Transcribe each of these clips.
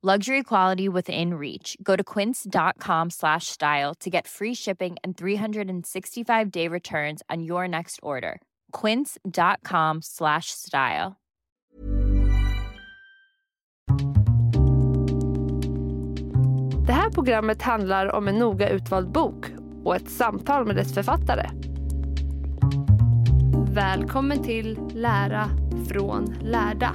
Luxury quality within reach. Go to quince.com slash style to get free shipping and 365 day returns on your next order. Quince.com slash style. Det här programmet handlar om en noga utvald bok och ett samtal med dess författare. Välkommen till Lära från lärda.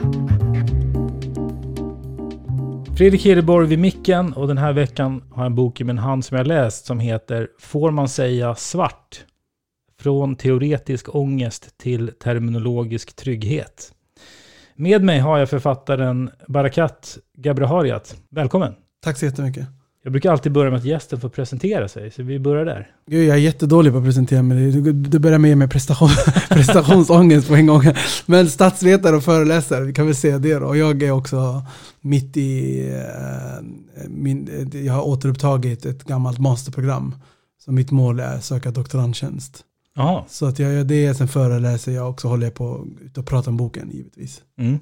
Fredrik Hedeborg vid micken och den här veckan har jag en bok i min hand som jag läst som heter Får man säga svart? Från teoretisk ångest till terminologisk trygghet. Med mig har jag författaren Barakat Gabrahariat. Välkommen! Tack så jättemycket. Jag brukar alltid börja med att gästen får presentera sig, så vi börjar där. Gud, jag är jättedålig på att presentera mig. Du, du börjar med med prestation, prestationsångest på en gång. Men statsvetare och föreläsare, vi kan väl säga det då. Och jag är också mitt i, eh, min, jag har återupptagit ett gammalt masterprogram. Så mitt mål är att söka doktorandtjänst. Jaha. Så att jag gör det, sen föreläser jag och så håller jag på att prata om boken givetvis. Mm.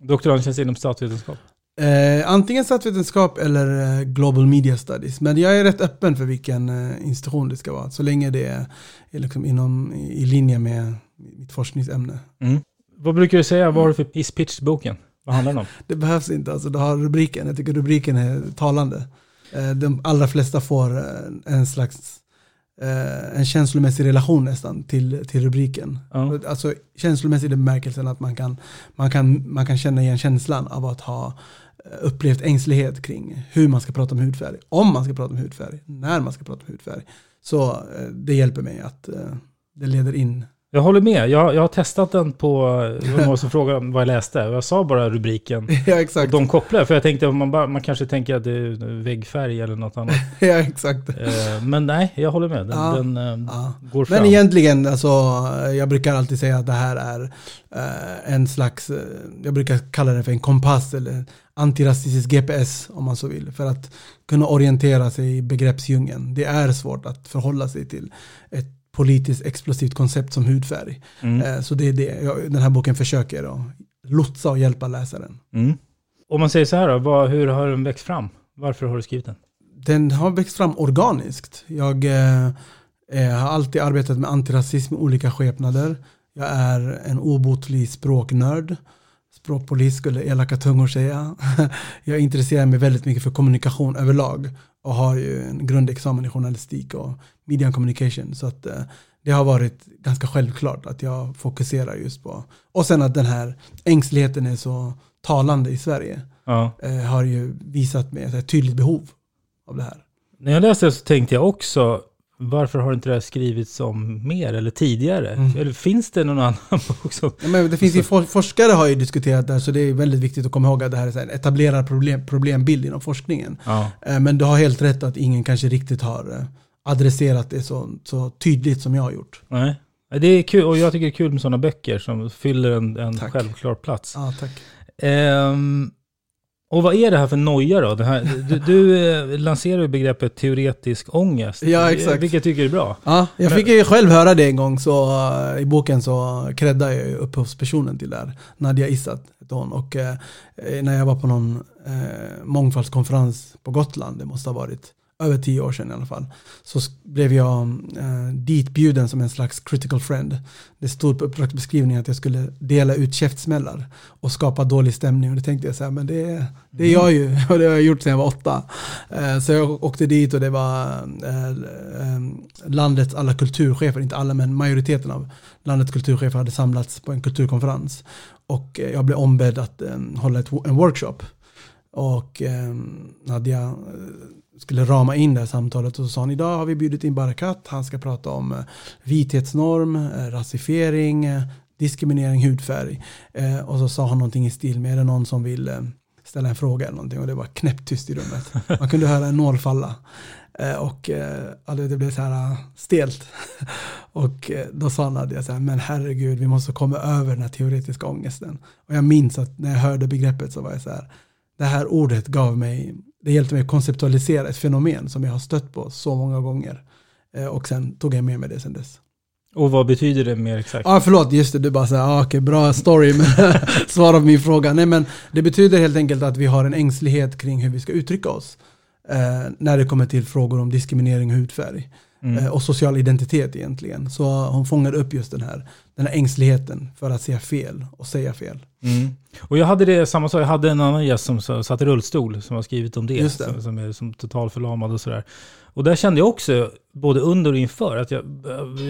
Doktorandtjänst inom statsvetenskap? Eh, antingen statsvetenskap eller eh, global media studies. Men jag är rätt öppen för vilken eh, institution det ska vara. Så länge det är, är liksom inom, i, linje med mitt forskningsämne. Mm. Vad brukar du säga, vad har du för hisspitch till boken? Vad handlar den om? Det behövs inte, alltså du har rubriken. Jag tycker rubriken är talande. Eh, de allra flesta får en slags en känslomässig relation nästan till, till rubriken. Ja. Alltså känslomässig i den bemärkelsen att man kan, man, kan, man kan känna igen känslan av att ha upplevt ängslighet kring hur man ska prata om hudfärg, om man ska prata om hudfärg, när man ska prata om hudfärg. Så eh, det hjälper mig att eh, det leder in jag håller med. Jag, jag har testat den på, det var några som frågade vad jag läste. Jag sa bara rubriken. ja, exakt. de kopplar, för jag tänkte att man, bara, man kanske tänker att det är väggfärg eller något annat. ja, exakt. Eh, Men nej, jag håller med. Den, Ja, den eh, Ja. går fram. Men egentligen, alltså, jag brukar alltid säga att det här är eh, en slags, jag brukar kalla det för en kompass eller antirasistisk GPS om man så vill. För att kunna orientera sig i begreppsdjungeln. Det är svårt att förhålla sig till ett politiskt explosivt koncept som hudfärg. Mm. Eh, så det är det jag, den här boken försöker att lotsa och hjälpa läsaren. Mm. Om man säger så här då, vad, hur har den växt fram? Varför har du skrivit den? Den har växt fram organiskt. Jag eh, eh, har alltid arbetat med antirasism i olika skepnader. Jag är en obotlig språknörd. Språkpolis skulle elaka tungor säga. jag intresserar mig väldigt mycket för kommunikation överlag och har ju en grundexamen i journalistik och media and communication. Så att eh, det har varit ganska självklart att jag fokuserar just på. Och sen att den här ängsligheten är så talande i Sverige Ja. eh, har ju visat mig ett tydligt behov av det här. När jag läste det så tänkte jag också, varför har inte det här skrivits om mer eller tidigare? Mm. Eller finns det någon annan bok som... Ja, men det finns ju, for- forskare har ju diskuterat det här så det är väldigt viktigt att komma ihåg att det här är en etablerad problem, problembild inom forskningen. Ja. Eh, Men du har helt rätt att ingen kanske riktigt har eh, adresserat det så, så tydligt som jag har gjort. Nej. Det är kul, och jag tycker det är kul med sådana böcker som fyller en, en självklar plats. Ja, tack. Ehm, Och vad är det här för noja då? Här, du, du eh, lanserar ju begreppet teoretisk ångest. Ja, exakt. Vilket jag tycker är bra. Ja, jag fick ju själv höra det en gång, så eh, i boken så creddar jag upphovspersonen till det här. Nadia Issat hette hon. Och eh, när jag var på någon eh, mångfaldskonferens på Gotland, det måste ha varit över tio år sedan i alla fall, så blev jag eh, ditbjuden som en slags critical friend. Det stod på uppdragsbeskrivningen att jag skulle dela ut käftsmällar och skapa dålig stämning. Och det tänkte jag så här, men det, det är jag ju, och det har jag gjort sedan jag var åtta. Eh, så jag åkte dit och det var eh, eh, landets alla kulturchefer, inte alla men majoriteten av landets kulturchefer hade samlats på en kulturkonferens. Och eh, jag blev ombedd att eh, hålla ett, en workshop. Och eh, Nadja skulle rama in det här samtalet och så sa han idag har vi bjudit in Barakat. Han ska prata om eh, vithetsnorm, eh, rasifiering, eh, diskriminering, hudfärg. Och så sa han någonting i stil med är det någon som vill ställa en fråga eller någonting och det var knäpptyst i rummet. Man kunde höra en nål falla. Och alltså, det blev så här stelt. Och då sa Nadja så här, men herregud, vi måste komma över den här teoretiska ångesten. Och jag minns att när jag hörde begreppet så var jag så här, det här ordet gav mig det hjälpte mig att konceptualisera ett fenomen som jag har stött på så många gånger. Eh, och sen tog jag med mig det sen dess. Och vad betyder det mer exakt? Ja, ah, förlåt, just det, du bara säger, ah, okej, okay, bra story, men svara på min fråga. Nej, men det betyder helt enkelt att vi har en ängslighet kring hur vi ska uttrycka oss. Eh, när det kommer till frågor om diskriminering och hudfärg. Mm. Eh, och social identitet egentligen. Så hon fångade upp just den här, den här ängsligheten för att säga fel och säga fel. Mm. Och jag hade det samma sak, jag hade en annan gäst som satt i rullstol som har skrivit om det. det. Som, som, är som totalförlamad och sådär. Och där kände jag också, både under och inför, att jag,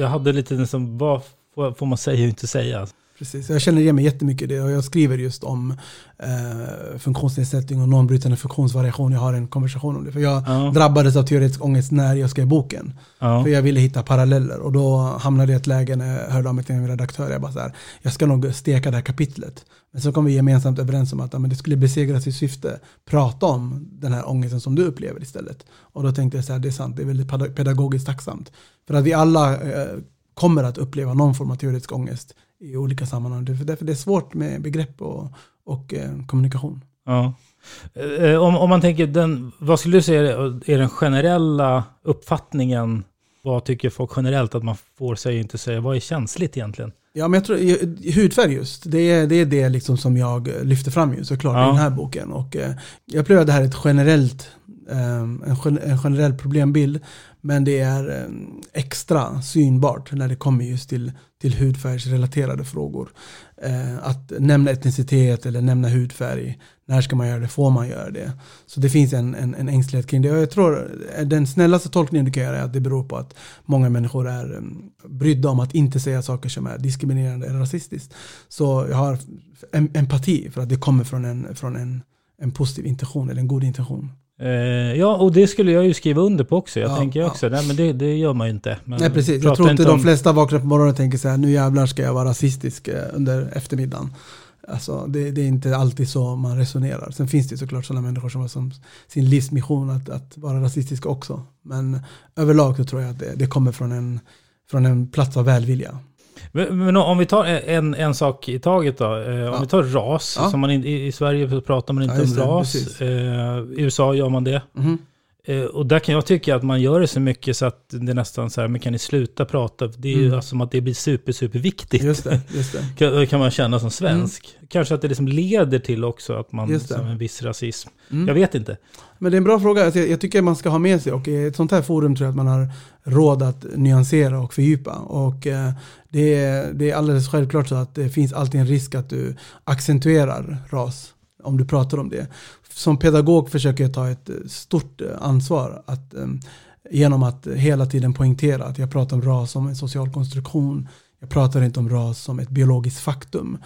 jag hade lite liksom, vad får man säga och inte säga? Precis, jag känner igen mig jättemycket i det och jag skriver just om eh, funktionsnedsättning och normbrytande funktionsvariation. Jag har en konversation om det. För jag ja. drabbades av teoretisk ångest när jag skrev boken. Ja. För jag ville hitta paralleller och då hamnade jag i ett läge när jag hörde av mig till en redaktör. Jag bara så här, jag ska nog steka det här kapitlet. Men så kom vi gemensamt överens om att ja, men det skulle besegras i syfte prata om den här ångesten som du upplever istället. Och då tänkte jag så här, det är sant, det är väldigt pedagogiskt tacksamt. För att vi alla eh, kommer att uppleva någon form av teoretisk ångest i olika sammanhang. Därför det är svårt med begrepp och, och eh, kommunikation. Ja. Eh, om, om man tänker, den, vad skulle du säga är den generella uppfattningen? Vad tycker folk generellt att man får säga och inte säga? Vad är känsligt egentligen? Ja, men jag tror hudfärg just, det är det, är det liksom som jag lyfter fram ju såklart ja. i den här boken. Och, eh, jag upplever att det här är ett generellt, Ehm, en, generell problembild. Men det är ehm, extra synbart när det kommer just till, till hudfärgsrelaterade frågor. Ehm, att nämna etnicitet eller nämna hudfärg. När ska man göra det? Får man göra det? Så det finns en, en, en ängslighet kring det. Och jag tror eh, den snällaste tolkningen du kan göra är att det beror på att många människor är brydda om att inte säga saker som är diskriminerande eller rasistiskt. Så jag har empati för att det kommer från en, från en, en positiv intention eller en god intention. Eh, ja, och det skulle jag ju skriva under på också. Jag ja, tänker också, ja. nej men det, det gör man ju inte. Man nej precis, jag tror inte de om... flesta vaknar på morgonen och tänker så här, nu jävlar ska jag vara rasistisk eh, under eftermiddagen. Alltså, det, det, är inte alltid så man resonerar. Sen finns det såklart sådana människor som har som sin livsmission att, att vara rasistiska också. Men överlag så tror jag att det, det kommer från en, från en plats av välvilja. Men, men, om vi tar en, en sak i taget då. Eh, om ja. vi tar ras. Ja. Som man in, i, I Sverige pratar man inte ja, om det, ras. Eh, I USA gör man det. Mm. Eh, och där kan jag tycka att man gör det så mycket så att det är nästan så här, men kan ni sluta prata? Det är ju mm. som att det blir super, super viktigt. Just det, just det. Kan, kan, man känna som svensk. Mm. Kanske att det liksom leder till också att man, som en viss rasism. Mm. Jag vet inte. Men det är en bra fråga. Alltså, jag, jag tycker man ska ha med sig och i ett sånt här forum tror jag att man har råd att nyansera och fördjupa. Och eh, det, är, det är alldeles självklart så att det finns alltid en risk att du accentuerar ras om du pratar om det. Som pedagog försöker jag ta ett eh, stort eh, ansvar att, ehm, genom att hela tiden poängtera att jag pratar om ras som en social konstruktion. Jag pratar inte om ras som ett biologiskt faktum.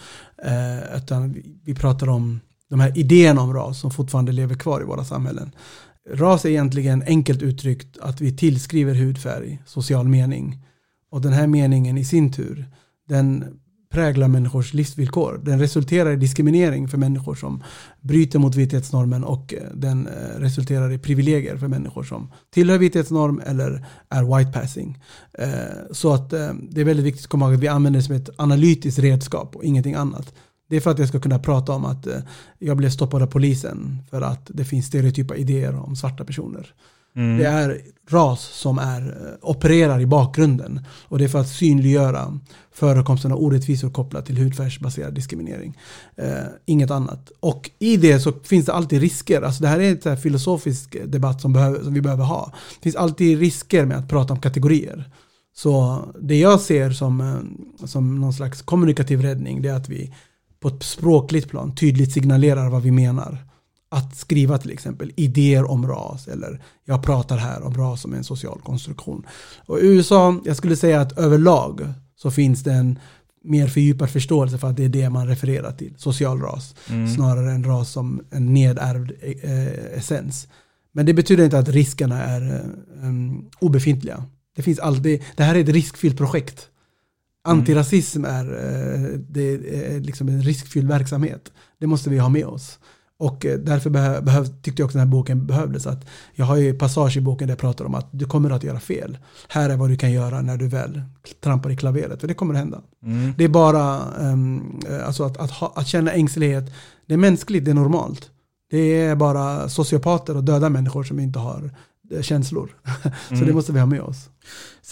Eh, utan vi, vi pratar om de här idéerna om ras som fortfarande lever kvar i våra samhällen. Ras är egentligen enkelt uttryckt att vi tillskriver hudfärg social mening. Och den här meningen i sin tur, den präglar människors livsvillkor. Den resulterar i diskriminering för människor som bryter mot vithetsnormen och eh, den eh, resulterar i privilegier för människor som tillhör vithetsnorm eller är white passing. Eh, så att det är väldigt viktigt att komma ihåg att vi använder det som ett analytiskt redskap och ingenting annat. Det är för att jag ska kunna prata om att jag blev stoppad av polisen för att det finns stereotypa idéer om svarta personer. Mm. Det är ras som är, eh, opererar i bakgrunden. Och det är för att synliggöra förekomsten av orättvisor kopplat till hudfärgsbaserad diskriminering. Eh, inget annat. Och i det så finns det alltid risker. Alltså det här är en filosofisk debatt som, behöver, som vi behöver ha. Det finns alltid risker med att prata om kategorier. Så det jag ser som, eh, som någon slags kommunikativ räddning det är att vi på ett språkligt plan tydligt signalerar vad vi menar att skriva till exempel idéer om ras eller jag pratar här om ras som en social konstruktion. Och i USA, jag skulle säga att överlag så finns det en mer fördjupad förståelse för att det är det man refererar till, social ras, Mm. snarare än ras som en nedärvd eh, essens. Men det betyder inte att riskerna är eh, um, obefintliga. Det finns alltid, det här är ett riskfyllt projekt. Antirasism är, eh, det är liksom en riskfylld verksamhet. Det måste vi ha med oss. Och eh, därför behöv, behöv, tyckte jag också den här boken behövdes. Att jag har ju passage i boken där jag pratar om att du kommer att göra fel. Här är vad du kan göra när du väl trampar i klaveret. För det kommer att hända. Mm. Det är bara um, alltså att, att, ha, att känna ängslighet. Det är mänskligt, det är normalt. Det är bara sociopater och döda människor som inte har eh, känslor. Så Mm. det måste vi ha med oss.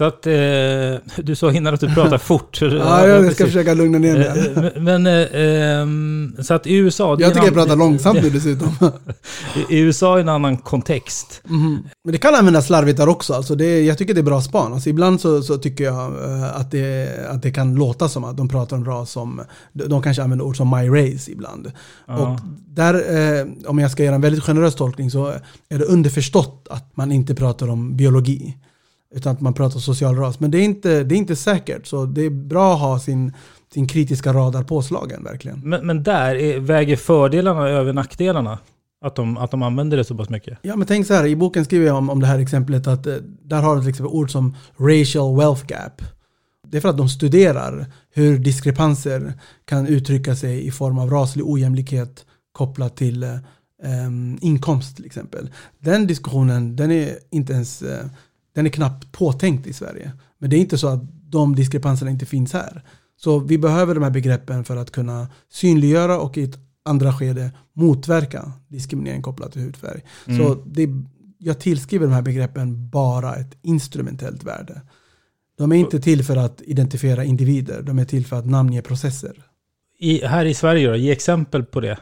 Så att eh, du sa innan att du pratar fort. Ja, jag ska precis. försöka lugna ner mig. Eh, eh, Men, eh, ehm, så att i USA... Jag tycker jag pratar långsamt nu dessutom. I USA är en annan kontext. Mhm. Men det kan användas slarvigt där också. Alltså det, jag tycker det är bra span. Alltså ibland så, så tycker jag eh, att, det, att det kan låta som att de pratar om ras som, de de kanske använder ord som my race ibland. Ja. Och där, eh, om jag ska göra en väldigt generös tolkning så är det underförstått att man inte pratar om biologi. Utan att man pratar social ras. Men det är inte, det är inte säkert. Så det är bra att ha sin, sin kritiska radar påslagen verkligen. Men, men där, är, väger fördelarna över nackdelarna? Att de, att de använder det så pass mycket? Ja men tänk så här, i boken skriver jag om, om det här exemplet att eh, där har du till exempel ord som racial wealth gap. Det är för att de studerar hur diskrepanser kan uttrycka sig i form av raslig ojämlikhet kopplat till em, inkomst till exempel. Den diskussionen, den är inte ens, eh, den är knappt påtänkt i Sverige. Men det är inte så att de diskrepanserna inte finns här. Så vi behöver de här begreppen för att kunna synliggöra och i ett andra skede motverka diskriminering kopplat till hudfärg. Mm. Så det, jag tillskriver de här begreppen bara ett instrumentellt värde. De är inte till för att identifiera individer, de är till för att namnge processer. I, här i Sverige då, ge exempel på det.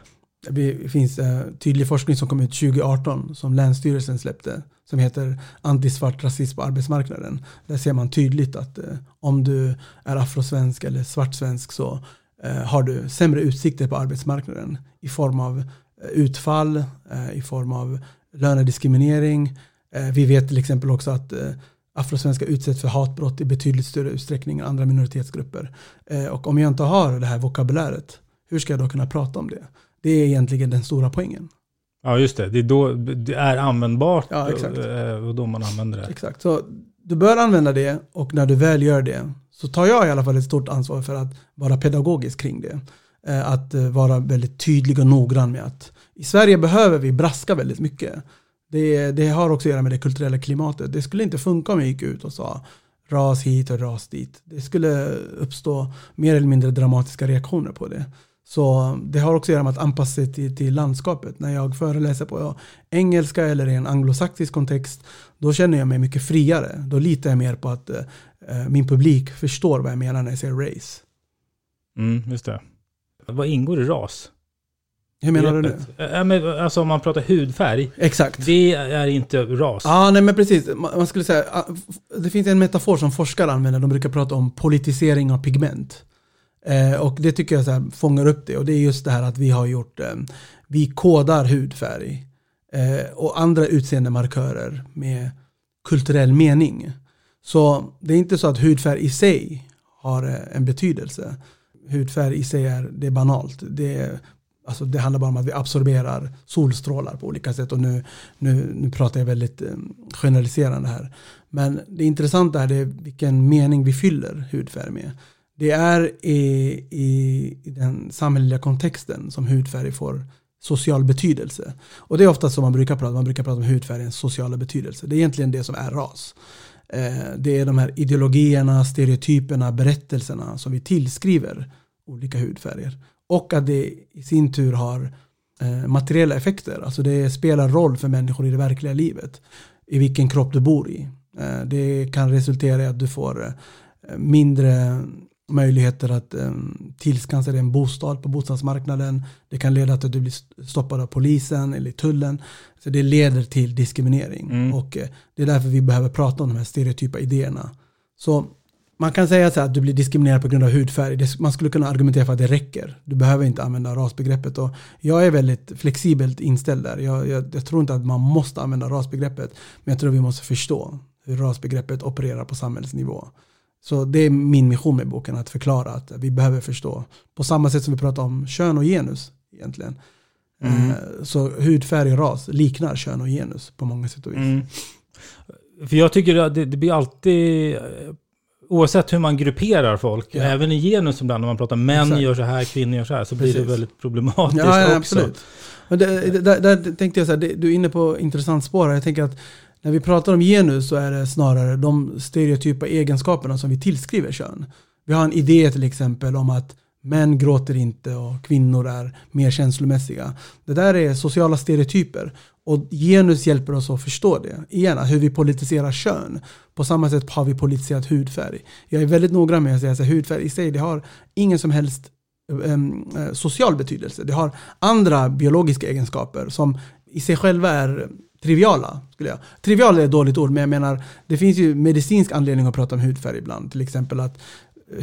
Det finns eh, tydlig forskning som kom ut 2018 som Länsstyrelsen släppte som heter Antisvart rasism på arbetsmarknaden. Där ser man tydligt att eh, om du är afrosvensk eller svartsvensk så eh, har du sämre utsikter på arbetsmarknaden i form av eh, utfall, eh, i form av lönediskriminering. Eh, vi vet till exempel också att eh, afrosvenskar utsätts för hatbrott i betydligt större utsträckning än andra minoritetsgrupper. Eh, och om jag inte har det här vokabuläret, hur ska jag då kunna prata om det? Det är egentligen den stora poängen. Ja, just det. Det är, då, det är användbart Ja, exakt. eh, och då man använder det. Exakt, så du bör använda det och när du väl gör det så tar jag i alla fall ett stort ansvar för att vara pedagogisk kring det. Eh, Att eh, vara väldigt tydlig och noggrann med att i Sverige behöver vi braska väldigt mycket. Det, det har också att göra med det kulturella klimatet. Det skulle inte funka om jag gick ut och sa ras hit och ras dit. Det skulle uppstå mer eller mindre dramatiska reaktioner på det. Så det har också att göra med att anpassa sig till, till landskapet. När jag föreläser på engelska eller i en anglosaxisk kontext, då känner jag mig mycket friare. Då litar jag mer på att eh, min publik förstår vad jag menar när jag säger race. Mm, just det. Vad ingår i ras? Hur menar du nu? Ja, men, alltså om man pratar hudfärg, Exakt. det är inte ras. Ja, nej men precis. Man skulle säga, ah, det finns en metafor som forskare använder, de brukar prata om politisering av pigment. Eh, och det tycker jag så här, fångar upp det. Och det är just det här att vi har gjort, eh, vi kodar hudfärg eh, och andra utseendemarkörer med kulturell mening. Så det är inte så att hudfärg i sig har eh, en betydelse. Hudfärg i sig är, det är banalt. Det, är, alltså det handlar bara om att vi absorberar solstrålar på olika sätt. Och nu, nu, nu pratar jag väldigt eh, generaliserande här. Men det intressanta är det vilken mening vi fyller hudfärg med. Det är i, i, i den samhälleliga kontexten som hudfärg får social betydelse. Och det är ofta som man brukar prata, man brukar prata om hudfärgens sociala betydelse. Det är egentligen det som är ras. Eh, det är de här ideologierna, stereotyperna, berättelserna som vi tillskriver olika hudfärger. och att det i sin tur har eh, materiella effekter. Alltså det spelar roll för människor i det verkliga livet. I vilken kropp du bor i. Eh, det kan resultera i att du får mindre möjligheter att um, tillskansa dig en bostad på bostadsmarknaden. Det kan leda till att du blir stoppad av polisen eller tullen. Så det leder till diskriminering. Mm. Och uh, det är därför vi behöver prata om de här stereotypa idéerna. Så man kan säga så att du blir diskriminerad på grund av hudfärg. Det, man skulle kunna argumentera för att det räcker. Du behöver inte använda rasbegreppet. Och jag är väldigt flexibelt inställd där. Jag, jag, jag tror inte att man måste använda rasbegreppet. Men jag tror att vi måste förstå hur rasbegreppet opererar på samhällsnivå. Så det är min mission med boken, att förklara att vi behöver förstå. På samma sätt som vi pratar om kön och genus egentligen. Mm. Eh, så hudfärg och ras liknar kön och genus på många sätt och vis. Mm. För jag tycker att det, det, blir alltid, oavsett hur man grupperar folk, ja. även i genus ibland när man pratar män Exakt. gör så här, kvinnor gör så här, så blir Precis. det väldigt problematiskt ja, ja, också. Absolut. Men det, där, där tänkte jag så här, du är inne på intressant spår Jag tänker att när vi pratar om genus så är det snarare de stereotypa egenskaperna som vi tillskriver kön. Vi har en idé till exempel om att män gråter inte och kvinnor är mer känslomässiga. Det där är sociala stereotyper och genus hjälper oss att förstå det. Igen, hur vi politiserar kön. På samma sätt har vi politiserat hudfärg. Jag är väldigt noggrann med att säga att hudfärg i sig det har ingen som helst ehm, eh, social betydelse. Det har andra biologiska egenskaper som i sig själva är triviala. Skulle jag. Trivial är ett dåligt ord, men jag menar det finns ju medicinsk anledning att prata om hudfärg ibland. Till exempel att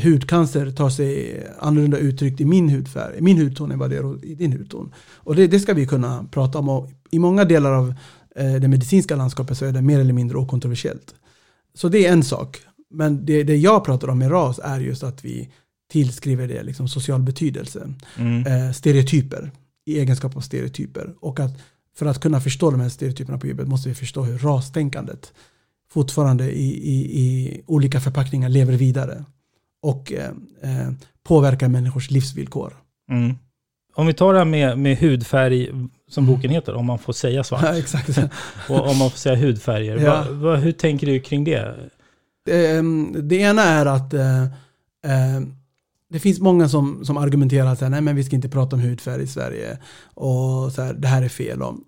hudcancer tar sig annorlunda uttryck i min hudfärg, min hudton än vad det är i din hudton. Och det, det ska vi kunna prata om. Och I många delar av eh, det medicinska landskapet så är det mer eller mindre okontroversiellt. Så det är en sak. Men det, det jag pratar om med ras är just att vi tillskriver det liksom social betydelse. Mm. Eh, stereotyper, i egenskap av stereotyper. Och att för att kunna förstå de här stereotyperna på djupet måste vi förstå hur rastänkandet fortfarande i, i, i olika förpackningar lever vidare och eh, eh, påverkar människors livsvillkor. Mm. Om vi tar det här med, med hudfärg, som mm. boken heter, om man får säga svart. Ja, exakt. och om man får säga hudfärger. Ja. Va, va, hur tänker du kring det? Det, ehm, det ena är att eh, eh det finns många som, som argumenterar att nej men vi ska inte prata om hudfärg i Sverige och så här, det här är fel. Om,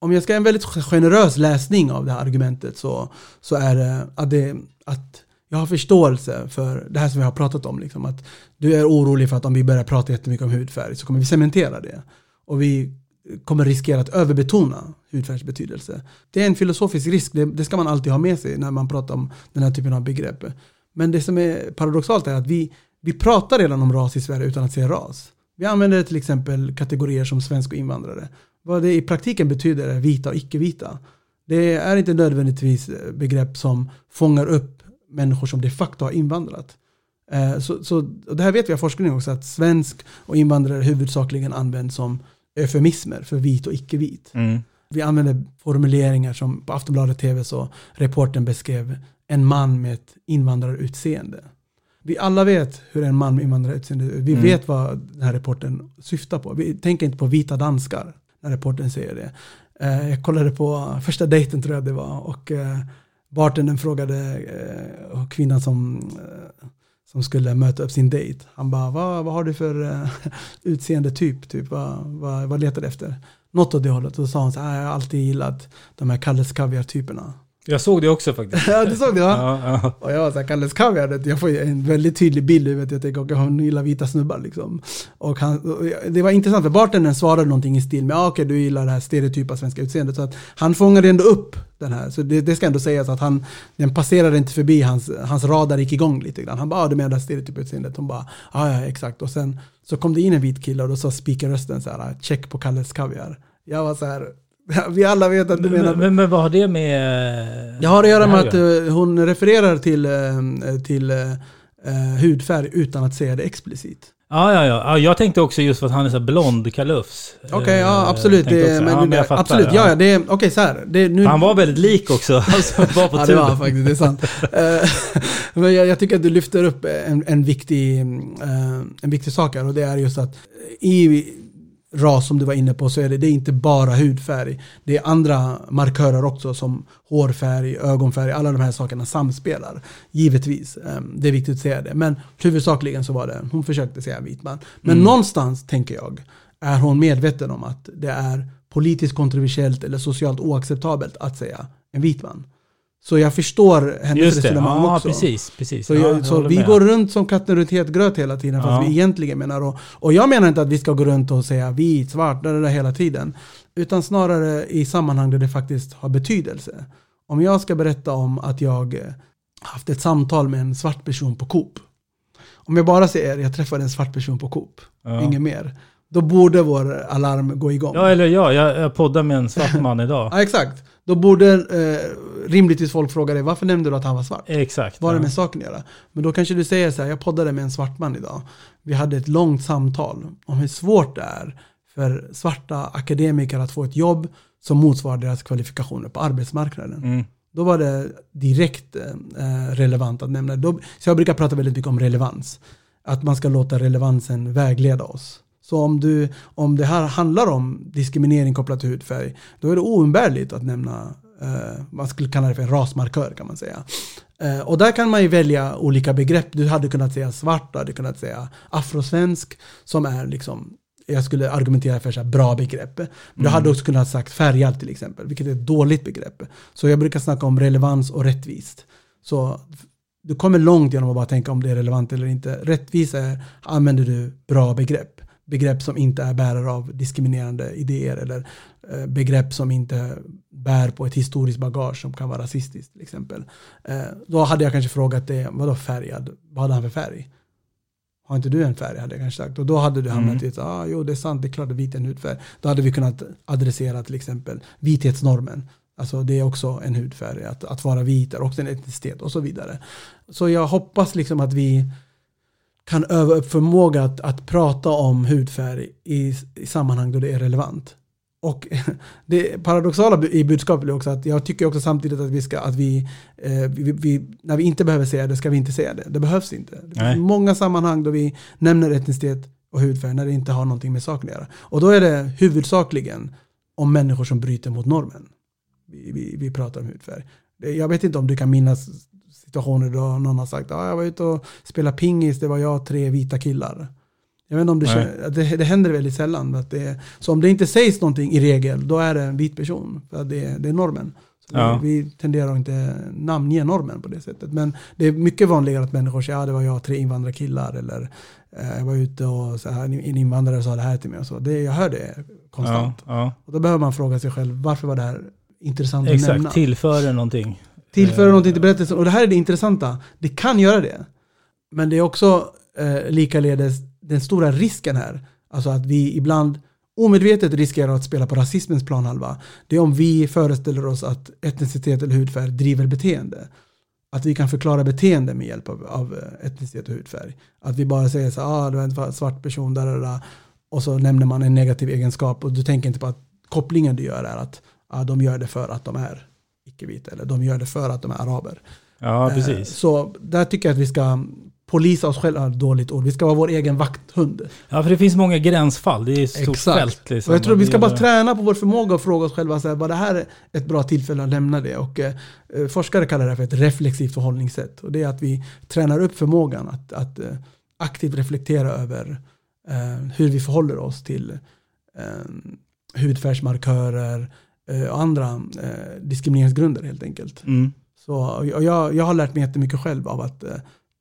om jag ska en väldigt generös läsning av det här argumentet så, så är det att, det att jag har förståelse för det här som vi har pratat om. Liksom, att du är orolig för att om vi börjar prata jättemycket om hudfärg så kommer vi cementera det. Och vi kommer riskera att överbetona hudfärgs betydelse. Det är en filosofisk risk, det, det ska man alltid ha med sig när man pratar om den här typen av begrepp. Men det som är paradoxalt är att vi, vi pratar redan om ras i Sverige utan att säga ras. Vi använder till exempel kategorier som svensk och invandrare. Vad det i praktiken betyder är vita och icke-vita. Det är inte nödvändigtvis begrepp som fångar upp människor som de facto har invandrat. Eh, så, så det här vet vi av forskning också att svensk och invandrare huvudsakligen används som eufemismer för vit och icke-vit. Mm. Vi använder formuleringar som på Aftonbladet TV så reporten beskrev en man med ett invandrarutseende. Vi alla vet hur en man med invandrarutseende Vi mm. vet vad den här rapporten syftar på. Vi tänker inte på vita danskar när reporten säger det. Eh, jag kollade på första dejten tror jag det var och eh, bartendern frågade eh, kvinnan som, eh, som skulle möta upp sin dejt. Han bara, vad, vad har du för eh, utseende typ? typ vad, vad, vad letar du efter? Något åt det hållet. Och så sa hon så här, jag har alltid gillat de här Kalles Kaviar-typerna. Jag såg det också faktiskt. ja, du såg det va? Ja, ja. Och jag var såhär, Kalles Kaviar, jag får en väldigt tydlig bild i huvudet. Jag tänker, okay, hon gillar vita snubbar liksom. Och han, det var intressant, för bartendern svarade någonting i stil med, ah, okej okay, du gillar det här stereotypa svenska utseendet. Så att han fångade ändå upp den här. Så det, det ska ändå sägas att han, den passerade inte förbi, hans, hans radar gick igång lite grann. Han bara, ah, du menar det här stereotypa utseendet? Hon bara, ah, ja exakt. Och sen så kom det in en vit kille och då sa speakerrösten så här, check på Kalles Kaviar. Jag var så här, Vi alla vet att du men, menar... Men, men vad har det med... Det har att göra med att uh, hon refererar till, uh, till uh, hudfärg utan att säga det explicit. Ja, ja, ja. Jag tänkte också just för att han är så blond kalufs. Okej, okay, ja absolut. Det, men, ja, men fattar, absolut, ja, ja. Det, okej okay, så här. Det, nu... Han var väldigt lik också. Alltså, bara på ja, det var faktiskt. Det är sant. men jag, jag, tycker att du lyfter upp en, en, viktig, en viktig sak här och det är just att i ras som du var inne på så är det, det är inte bara hudfärg. Det är andra markörer också som hårfärg, ögonfärg, alla de här sakerna samspelar. Givetvis, ehm, det är viktigt att säga det. Men huvudsakligen så var det, hon försökte säga vit man. Men mm. någonstans tänker jag, är hon medveten om att det är politiskt kontroversiellt eller socialt oacceptabelt att säga en vit man. Så jag förstår hennes Just det. resonemang ja, också. Precis, precis. Så, jag, så vi med. går runt som katten runt het gröt hela tiden, fast ja. vi egentligen menar. Och, och jag menar inte att vi ska gå runt och säga vit, svart, där, där hela tiden. Utan snarare i sammanhang där det faktiskt har betydelse. Om jag ska berätta om att jag eh, haft ett samtal med en svart person på Coop. Om jag bara säger jag träffade en svart person på Coop, ja. inget mer. Då borde vår alarm gå igång. Ja, eller ja, jag, jag poddar med en svart man idag. ja, exakt. Då borde eh, rimligtvis folk fråga dig, varför nämnde du att han var svart? Exakt. Vad har det med saken att göra? Men då kanske du säger så här, jag poddade med en svart man idag. Vi hade ett långt samtal om hur svårt det är för svarta akademiker att få ett jobb som motsvarar deras kvalifikationer på arbetsmarknaden. Mm. Då var det direkt eh, relevant att nämna det. Så jag brukar prata väldigt mycket om relevans. Att man ska låta relevansen vägleda oss. Så om, du, om det här handlar om diskriminering kopplat till hudfärg, då är det oumbärligt att nämna, eh, man skulle kalla det för en rasmarkör kan man säga. Eh, och där kan man ju välja olika begrepp. Du hade kunnat säga svart, du hade kunnat säga afrosvensk, som är liksom jag skulle argumentera för så bra begrepp. Men mm. du hade också kunnat sagt färgad till exempel, vilket är ett dåligt begrepp. Så jag brukar snacka om relevans och rättvist. Så du kommer långt genom att bara tänka om det är relevant eller inte. Rättvisa är, använder du bra begrepp begrepp som inte är bärare av diskriminerande idéer eller eh, begrepp som inte bär på ett historiskt bagage som kan vara rasistiskt till exempel. Eh, då hade jag kanske frågat det, vadå färgad? Vad hade han för färg? Har inte du en färg? hade jag kanske sagt. Och då hade du hamnat mm. i att, ah, jo det är sant, det är klart att vit är en hudfärg. Då hade vi kunnat adressera till exempel vithetsnormen. Alltså det är också en hudfärg. Att, att vara vit är också en etnicitet och så vidare. Så jag hoppas liksom att vi kan öva upp förmåga att, att prata om hudfärg i, i sammanhang då det är relevant. Och det paradoxala i budskapet är också att jag tycker också samtidigt att vi ska, att vi, eh, vi, vi, när vi inte behöver säga det ska vi inte säga det. Det behövs inte. Det finns många sammanhang då vi nämner etnicitet och hudfärg när det inte har någonting med saken att göra. Och då är det huvudsakligen om människor som bryter mot normen. Vi, vi, vi pratar om hudfärg. Jag vet inte om du kan minnas situationer då någon har sagt att ah, jag var ute och spelade pingis, det var jag och tre vita killar. Jag vet inte om det, känner, det, det händer väldigt sällan. Att det, så om det inte sägs någonting i regel, då är det en vit person. För det, det är normen. Ja. Vi, vi, tenderar att inte namnge normen på det sättet. Men det är mycket vanligare att människor säger att ja, det var jag och tre invandrarkillar. Eller eh, jag var ute och så här, en invandrare sa det här till mig. Och så. Det, jag hör det konstant. Ja, ja. Och då behöver man fråga sig själv, varför var det här intressant Exakt, att nämna? Exakt, tillför det någonting? Tillföra eh, någonting till berättelsen. Och det här är det intressanta. Det kan göra det. Men det är också eh, likaledes den stora risken här. Alltså att vi ibland omedvetet riskerar att spela på rasismens planhalva. Det är om vi föreställer oss att etnicitet eller hudfärg driver beteende. Att vi kan förklara beteende med hjälp av, av eh, etnicitet och hudfärg. Att vi bara säger så ah, du är en svart person, där, där, där, och så nämner man en negativ egenskap och du tänker inte på att kopplingen du gör är att ah, de gör det för att de är icke-vita. Eller de gör det för att de är araber. Ja, eh, precis. Så där tycker jag att vi ska polisa oss själva, dåligt ord. Vi ska vara vår egen vakthund. Ja, för det finns många gränsfall. Det är ett stort Exakt. fält. Liksom. Och jag tror vi ska bara träna på vår förmåga och fråga oss själva, så här, det här är ett bra tillfälle att lämna det. Och, eh, forskare kallar det för ett reflexivt förhållningssätt. Och det är att vi tränar upp förmågan att, att eh, aktivt reflektera över eh, hur vi förhåller oss till eh, hudfärgsmarkörer, Eh, andra eh, diskrimineringsgrunder helt enkelt. Mm. Så, och jag, jag har lärt mig jättemycket själv av att eh,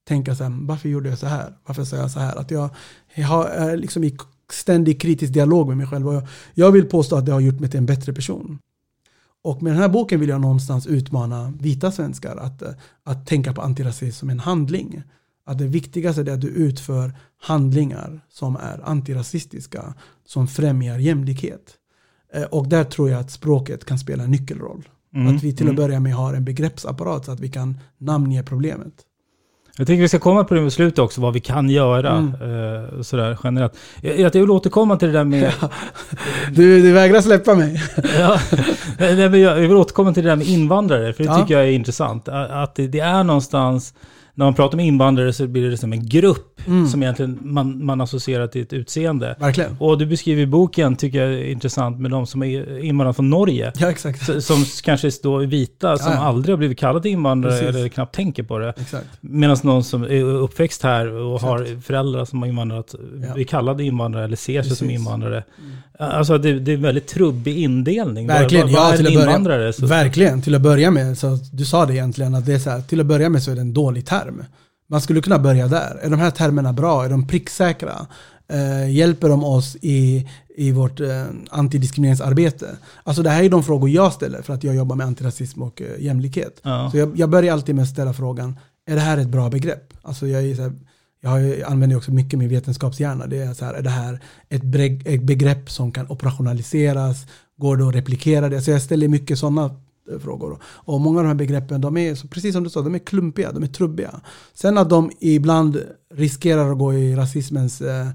tänka så här, varför gjorde jag så här? Varför sa jag så här? Att jag, jag har, är liksom i ständig kritisk dialog med mig själv. Och jag, jag vill påstå att det har gjort mig till en bättre person. Och med den här boken vill jag någonstans utmana vita svenskar att, att tänka på antirasism som en handling. Att det viktigaste är att du utför handlingar som är antirasistiska, som främjar jämlikhet. Eh, och där tror jag att språket kan spela en nyckelroll. Mm. Att vi till att mm. börja med har en begreppsapparat så att vi kan namnge problemet. Jag tänker vi ska komma på det med slutet också, vad vi kan göra. Mm. Eh, sådär generellt. Jag, jag vill återkomma till det där med... Ja. Du, du vägrar släppa mig. ja, jag vill återkomma till det där med invandrare, för det ja. tycker jag är intressant. Att det, det är någonstans när man pratar om invandrare så blir det som en grupp Mm. som egentligen man, man associerar till ett utseende. Verkligen. Och du beskriver i boken, tycker jag är intressant, med de som är invandrare från Norge. Ja, exakt. Som kanske står vita, som Ja, aldrig har blivit kallade invandrare Precis. eller knappt tänker på det. Medan någon som är uppväxt här och Exakt. har föräldrar som har invandrat, Ja. blir kallade invandrare eller ser sig som Precis. invandrare. Alltså det, det är en väldigt trubbig indelning. Verkligen, vad, vad ja, är till att börja- invandrare? Så, Verkligen, till att börja med. Så du sa det egentligen, att det är så här, till att börja med så är det en dålig term. Man skulle kunna börja där. Är de här termerna bra? Är de pricksäkra? Eh, hjälper de oss i, i vårt eh, antidiskrimineringsarbete? Alltså det här är de frågor jag ställer för att jag jobbar med antirasism och eh, jämlikhet. ja. Så jag, jag börjar alltid med att ställa frågan, är det här ett bra begrepp? Alltså jag, är så här, jag använder också mycket min vetenskapshjärna. Det är, så här, är det här ett, begrepp som kan operationaliseras? Går det att replikera det? Så jag ställer mycket sådana eh, frågor. Och många av de här begreppen, de är, precis som du sa, de är klumpiga, de är trubbiga. Sen att de ibland riskerar att gå i rasismens eh,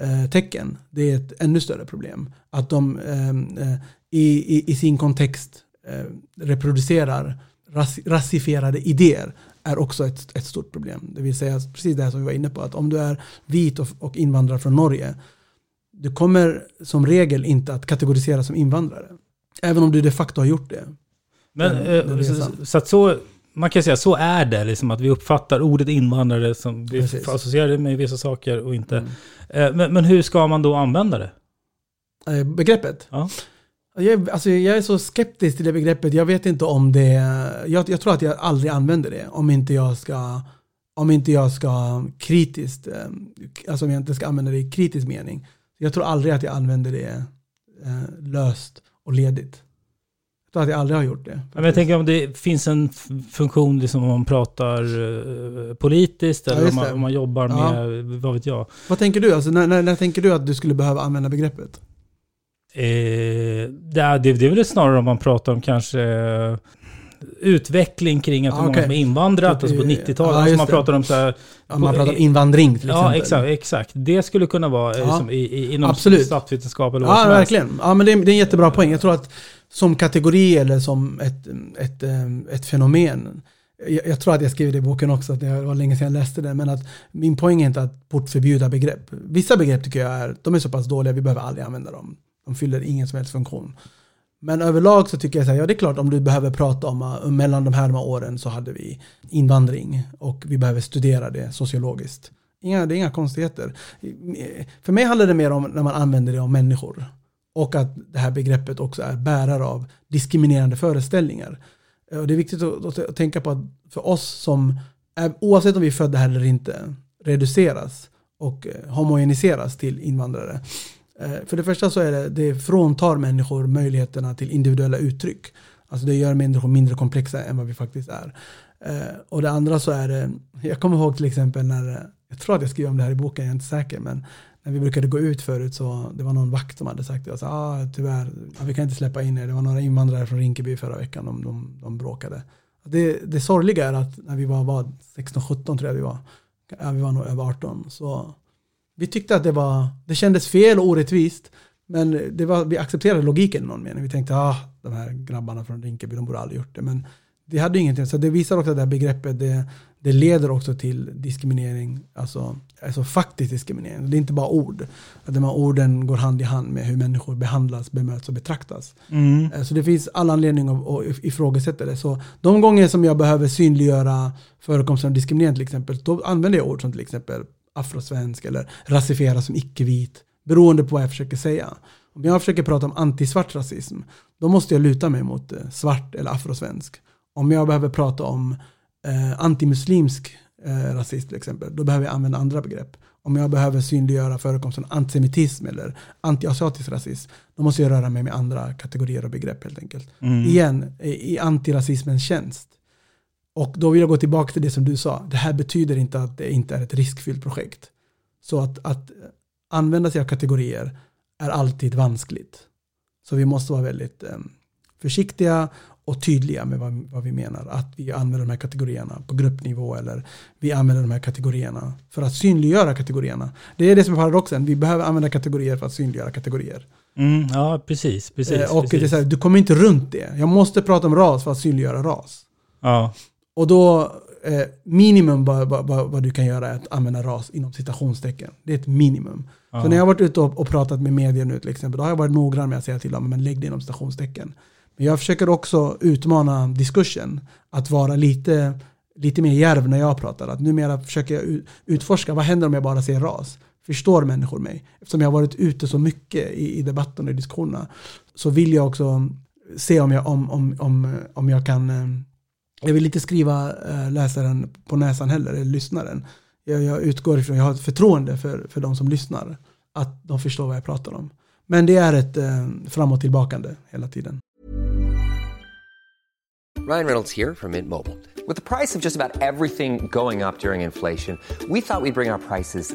eh tecken, det är ett ännu större problem. Att de ehm, eh, i, i, i sin kontext eh, reproducerar ras, rasifierade idéer är också ett, ett stort problem. Det vill säga precis det här som vi var inne på, att om du är vit och, och invandrare från Norge, du kommer som regel inte att kategoriseras som invandrare. Även om du de facto har gjort det. Men, den- eh, den så, så att så, man kan säga så är det, liksom, att vi uppfattar ordet invandrare som vi Precis. associerar med vissa saker och inte. Mm. Eh, Men, men hur ska man då använda det? Eh, Begreppet? Ja. Jag, är- alltså jag är så skeptisk till det begreppet. Jag vet inte om det... Jag, jag tror att jag aldrig använder det om inte jag ska, om inte jag ska kritiskt, eh, alltså om jag inte ska använda det i kritisk mening. Jag tror aldrig att jag använder det eh, löst och ledigt. Jag tror att jag aldrig har gjort det. Men jag tänker om det finns en funktion liksom om man pratar eh, politiskt Ja, eller om just man, om man jobbar Ja. med, vad vet jag. Vad tänker du? Alltså, när, när, när tänker du att du skulle behöva använda begreppet? Eh, det, är, det, är väl snarare om man pratar om kanske eh, utveckling kring att Ah, många okej. som är invandrat, Typ alltså på i- 90-talet. ja, alltså man pratar om så här, Om man pratar invandring till exempel. Ja, exakt, exakt. Det skulle kunna vara Ja. liksom, i, i, inom Absolut. statsvetenskap eller vad Ja, som helst. verkligen. Ja, men det är, det är en jättebra poäng. Jag tror att som kategori eller som ett, ett, em, ett fenomen. Jag, jag tror att jag skrev det i boken också, att det var länge sedan jag läste den. Men att min poäng är inte att portförbjuda begrepp. Vissa begrepp tycker jag är, de är så pass dåliga, vi behöver aldrig använda dem. De fyller ingen som helst funktion. Men överlag så tycker jag så här, ja det är klart om du behöver prata om, uh, mellan de här de här åren så hade vi invandring och vi behöver studera det sociologiskt. Inga, det är inga konstigheter. För mig handlar det mer om när man använder det om människor. Och att det här begreppet också är bärare av diskriminerande föreställningar. Och det är viktigt att, att, att tänka på att för oss som, är, oavsett om vi är födda här eller inte, reduceras och eh, homogeniseras till invandrare. Eh, för det första så är det, det fråntar människor möjligheterna till individuella uttryck. Alltså det gör människor mindre komplexa än vad vi faktiskt är. Eh, och det andra så är det, jag kommer ihåg till exempel när, jag tror att jag skrev om det här i boken, jag är inte säker, men när vi brukade gå ut förut så det var någon vakt som hade sagt till oss, ah, tyvärr, vi kan inte släppa in er. Det var några invandrare från Rinkeby förra veckan, de, de, de bråkade. Det, det sorgliga är att när vi var 16-17 tror jag vi var, ja, vi var nog över 18, så vi tyckte att det var, det kändes fel och orättvist, men det var, vi accepterade logiken i någon mening. Vi tänkte, ah, de här grabbarna från Rinkeby, de borde aldrig gjort det. Men det hade ingenting, så det visar också att det här begreppet, det, det leder också till diskriminering, alltså, alltså faktisk diskriminering. Det är inte bara ord. Att de här orden går hand i hand med hur människor behandlas, bemöts och betraktas. Mm. Eh, Så det finns all anledning att, att ifrågasätta det. Så de gånger som jag behöver synliggöra förekomsten av diskriminering till exempel, då använder jag ord som till exempel afrosvensk eller rasifiera som icke-vit, beroende på vad jag försöker säga. Om jag försöker prata om antisvart rasism, då måste jag luta mig mot eh, svart eller afrosvensk. Om jag behöver prata om eh, antimuslimsk eh, rasism till exempel, då behöver jag använda andra begrepp. Om jag behöver synliggöra förekomsten av antisemitism eller antiasiatisk rasism, då måste jag röra mig med andra kategorier och begrepp helt enkelt. Mm. Igen, i antirasismens tjänst. Och då vill jag gå tillbaka till det som du sa. Det här betyder inte att det inte är ett riskfyllt projekt. Så att, att använda sig av kategorier är alltid vanskligt. Så vi måste vara väldigt eh, försiktiga och tydliga med vad, vad vi menar. Att vi använder de här kategorierna på gruppnivå eller vi använder de här kategorierna för att synliggöra kategorierna. Det är det som är paradoxen. Vi behöver använda kategorier för att synliggöra kategorier. Mm, ja, precis. precis, Eh, och precis. Det är så här, du kommer inte runt det. Jag måste prata om ras för att synliggöra ras. ja. Och då eh, minimum vad, du kan göra är att använda ras inom citationstecken. Det är ett minimum. Ja. Så när jag har varit ute och, och pratat med media nu till exempel, då har jag varit noggrann med att säga till dem, men lägg det inom citationstecken. Men jag försöker också utmana diskursen, att vara lite, lite mer järv när jag pratar. Att numera försöker jag utforska, vad händer om jag bara säger ras? Förstår människor mig? Eftersom jag har varit ute så mycket i, i debatten och i diskussionerna, så vill jag också se om jag, om, om, om, om jag kan eh, jag vill inte skriva eh, läsaren på näsan heller, eller lyssnaren. Jag, jag utgår ifrån, jag har ett förtroende för, för de som lyssnar, att de förstår vad jag pratar om. Men det är ett eh, fram och tillbakande hela tiden. Ryan Reynolds here from Mint Mobile. With the price of just about everything going up during inflation, we thought we'd bring our prices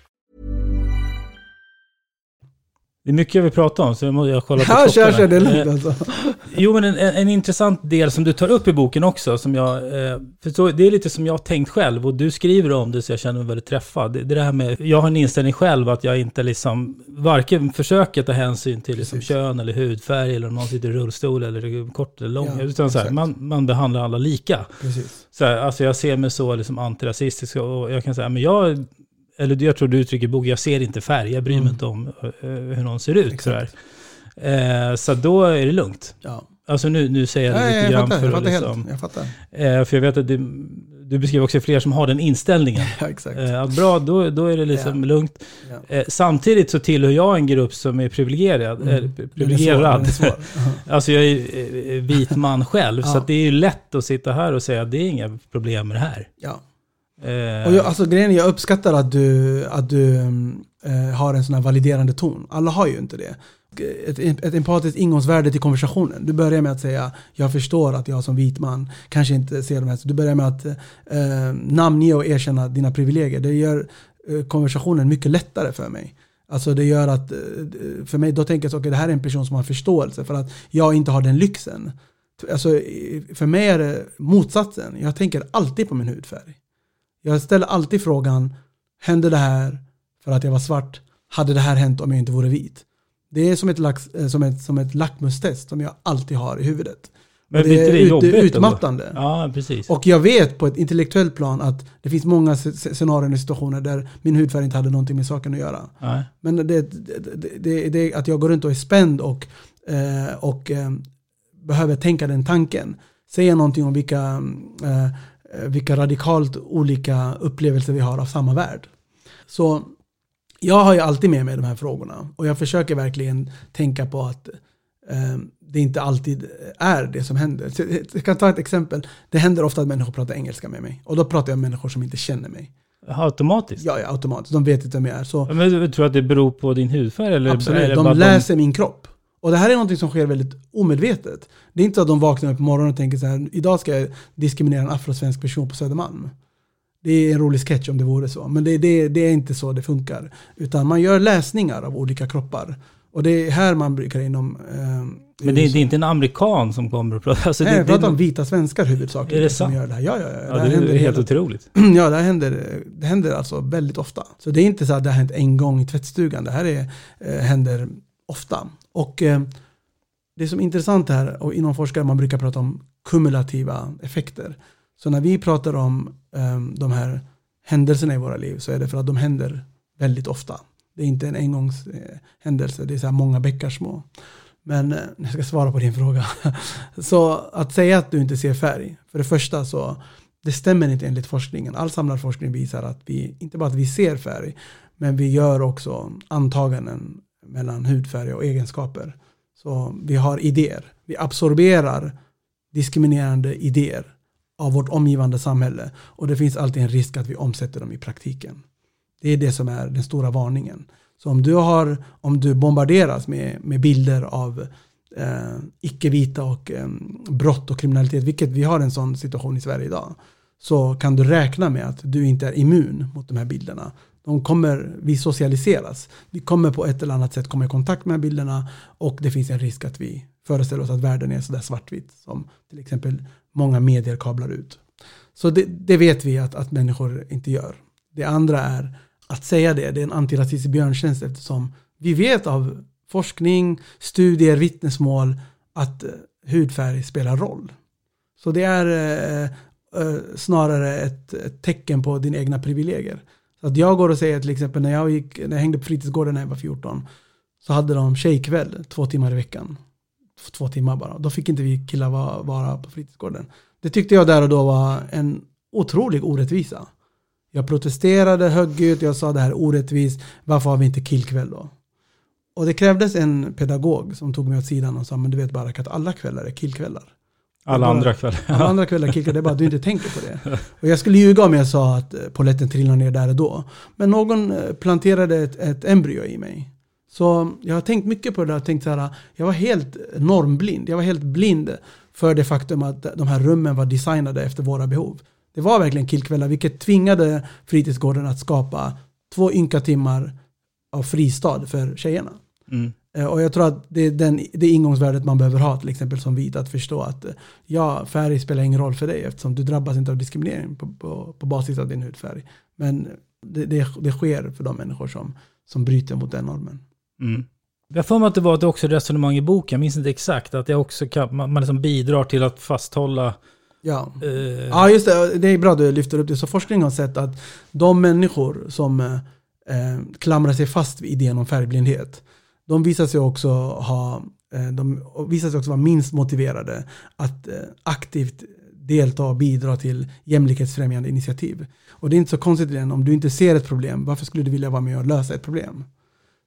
Det är mycket jag vill prata om, så jag måste kolla på Ja, kör, det är lugnt alltså. Jo, men en, en, en intressant del som du tar upp i boken också, som jag... Eh, för så, det är lite som jag har tänkt själv, och du skriver om det så jag känner mig väldigt träffad. Det, det är det här med, jag har en inställning själv att jag inte liksom, varken försöker ta hänsyn till liksom kön eller hudfärg, eller om någon sitter i rullstol, eller kort eller lång, Ja, utan så här, man, man behandlar alla lika. Precis. Så här, alltså jag ser mig så liksom antirasistisk och jag kan säga, men jag, eller jag tror du uttrycker boken, jag ser inte färg, jag bryr mig Mm. inte om eh, hur någon ser ut. Eh, så då är det lugnt. Ja. Alltså nu, nu säger jag det lite jag grann fattar, för att liksom. Jag fattar. eh, För jag vet att du, du beskriver också fler som har den inställningen. Ja, exakt. Eh, bra, då, då är det liksom Ja. lugnt. Ja. Eh, samtidigt så tillhör jag en grupp som är privilegierad. Mm. Eh, Den är svår, privilegierad. är. Aha. alltså jag är eh, vit man själv, så det är ju lätt att sitta här och säga att det är inga problem med det här. Ja. Eh, Och jag, alltså grejen är, jag uppskattar att du, att du eh, har en sån här validerande ton. Alla har ju inte det. Ett, ett empatiskt ingångsvärde till konversationen. Du börjar med att säga, jag förstår att jag som vit man kanske inte ser de här. Så du börjar med att eh, namnge och erkänna dina privilegier. Det gör eh, konversationen mycket lättare för mig. Alltså det gör att, eh, för mig, då tänker jag så, okay, det här är en person som har förståelse för att jag inte har den lyxen. Alltså, för mig är det motsatsen. Jag tänker alltid på min hudfärg. Jag ställer alltid frågan, hände det här för att jag var svart? Hade det här hänt om jag inte vore vit? Det är som ett, lax, eh, som ett, som ett lackmustest som jag alltid har i huvudet. men Och det jobbigt? då? utmattande. Ja, precis. Och jag vet på ett intellektuellt plan att det finns många sc- scenarion och situationer där min hudfärg inte hade någonting med saken att göra. Nej. Men det, det, det, det, det att jag går runt och är spänd och, eh, och eh, behöver tänka den tanken. Säger någonting om vilka, vilka radikalt olika upplevelser vi har av samma värld. Så jag har ju alltid med mig de här frågorna och jag försöker verkligen tänka på att eh, det inte alltid är det som händer. Så Jag kan ta ett exempel. Det händer ofta att människor pratar engelska med mig och då pratar jag med människor som inte känner mig. Automatiskt? Ja, ja automatiskt. De vet inte vem jag är. Så Men du tror att det beror på din hudfärg? Eller, Absolut, eller de läser min kropp. Och det här är något som sker väldigt omedvetet. Det är inte så att de vaknar upp på morgonen och tänker så här, idag ska jag diskriminera en afrosvensk person på Södermalm. Det är en rolig sketch om det vore så, men det, det, det är inte så det funkar. Utan man gör läsningar av olika kroppar. Och det är här man brukar inom... Eh, Men det är, det är inte en amerikan som kommer och pratar? Alltså Nej, jag pratar om vita svenskar huvudsakligen. Är det som sant? Gör det här. Ja, ja, ja. ja, det, händer är helt otroligt. Ja, det här händer, det händer alltså väldigt ofta. Så det är inte så att det har hänt en gång i tvättstugan. Det här är, eh, händer ofta. Och eh, det som är intressant här, och inom forskare man brukar prata om kumulativa effekter. Så när vi pratar om eh, de här händelserna i våra liv så är det för att de händer väldigt ofta. Det är inte en engångshändelse, eh, det är så här många bäckar små. Men eh, jag ska svara på din fråga. så att säga att du inte ser färg, för det första så det stämmer inte enligt forskningen. All samlad forskning visar att vi, inte bara att vi ser färg, men vi gör också antaganden mellan hudfärg och egenskaper. Så vi har idéer. Vi absorberar diskriminerande idéer av vårt omgivande samhälle. Och det finns alltid en risk att vi omsätter dem i praktiken. Det är det som är den stora varningen. Så om du, har, om du bombarderas med, med bilder av eh, icke-vita och eh, brott och kriminalitet, vilket vi har en sån situation i Sverige idag, så kan du räkna med att du inte är immun mot de här bilderna. De kommer, vi socialiseras. Vi kommer på ett eller annat sätt komma i kontakt med bilderna och det finns en risk att vi föreställer oss att världen är sådär svartvit som till exempel många medier kablar ut. Så det, det vet vi att, att människor inte gör. Det andra är att säga det, det är en antirasistisk björntjänst eftersom vi vet av forskning, studier, vittnesmål att eh, hudfärg spelar roll. Så det är eh, eh, snarare ett, ett tecken på dina egna privilegier. Så att jag går och säger till exempel när jag, gick, när jag hängde på fritidsgården när jag var 14 så hade de tjejkväll två timmar i veckan. Två timmar bara. Då fick inte vi killar vara, vara på fritidsgården. Det tyckte jag där och då var en otrolig orättvisa. Jag protesterade högljutt, jag sa det här är orättvist, varför har vi inte killkväll då? Och det krävdes en pedagog som tog mig åt sidan och sa, men du vet bara att alla kvällar är killkvällar. Alla bara- andra kvällar. Alla andra kvällar killkvällar, det är bara du inte tänker på det. Och jag skulle ljuga om jag sa att eh, polletten trillade ner där och då. Men någon eh, planterade ett, ett embryo i mig. Så jag har tänkt mycket på det där tänkt så här, jag var helt normblind. Jag var helt blind för det faktum att de här rummen var designade efter våra behov. Det var verkligen killkvällar, vilket tvingade fritidsgården att skapa två ynka timmar av fristad för tjejerna. Mm. Eh, Och jag tror att det är den, det ingångsvärdet man behöver ha till exempel som vit, att förstå att eh, ja, färg spelar ingen roll för dig eftersom du drabbas inte av diskriminering på, på, på basis av din hudfärg. Men det, det, det sker för de människor som, som bryter mot den normen. Mm. Jag för mig att det var det också resonemang i boken, jag minns inte exakt, att det också kan, man, man liksom bidrar till att fasthålla... Ja. Eh, Ja, just det. Det är bra att du lyfter upp det. Så forskning har sett att de människor som eh, eh, klamrar sig fast vid idén om färgblindhet, de visar sig också ha eh, de visar sig också vara minst motiverade att eh, aktivt delta och bidra till jämlikhetsfrämjande initiativ. Och det är inte så konstigt igen, om du inte ser ett problem, varför skulle du vilja vara med och lösa ett problem?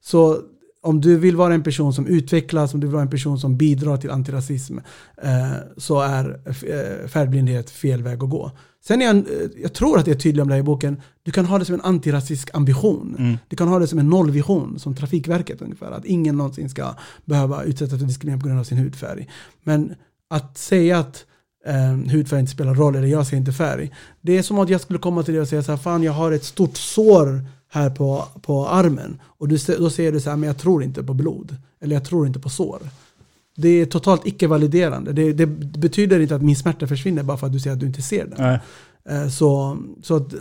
Så om du vill vara en person som utvecklas, om du vill vara en person som bidrar till antirasism, eh, så är eh, färgblindhet fel väg att gå. Sen är jag, eh, jag tror att det är tydligt om det här i boken, du kan ha det som en antirasistisk ambition. Mm. Du kan ha det som en nollvision, som Trafikverket ungefär, att ingen någonsin ska behöva utsättas för diskriminering på grund av sin hudfärg. Men att säga att eh, hudfärg inte spelar roll, eller jag ser inte färg, det är som att jag skulle komma till dig och säga så här, fan jag har ett stort sår här på, på armen. Och du, då säger du så här, men jag tror inte på blod. Eller jag tror inte på sår. Det är totalt icke-validerande. Det, det betyder inte att min smärta försvinner bara för att du säger att du inte ser den. nej. Eh, Så, så att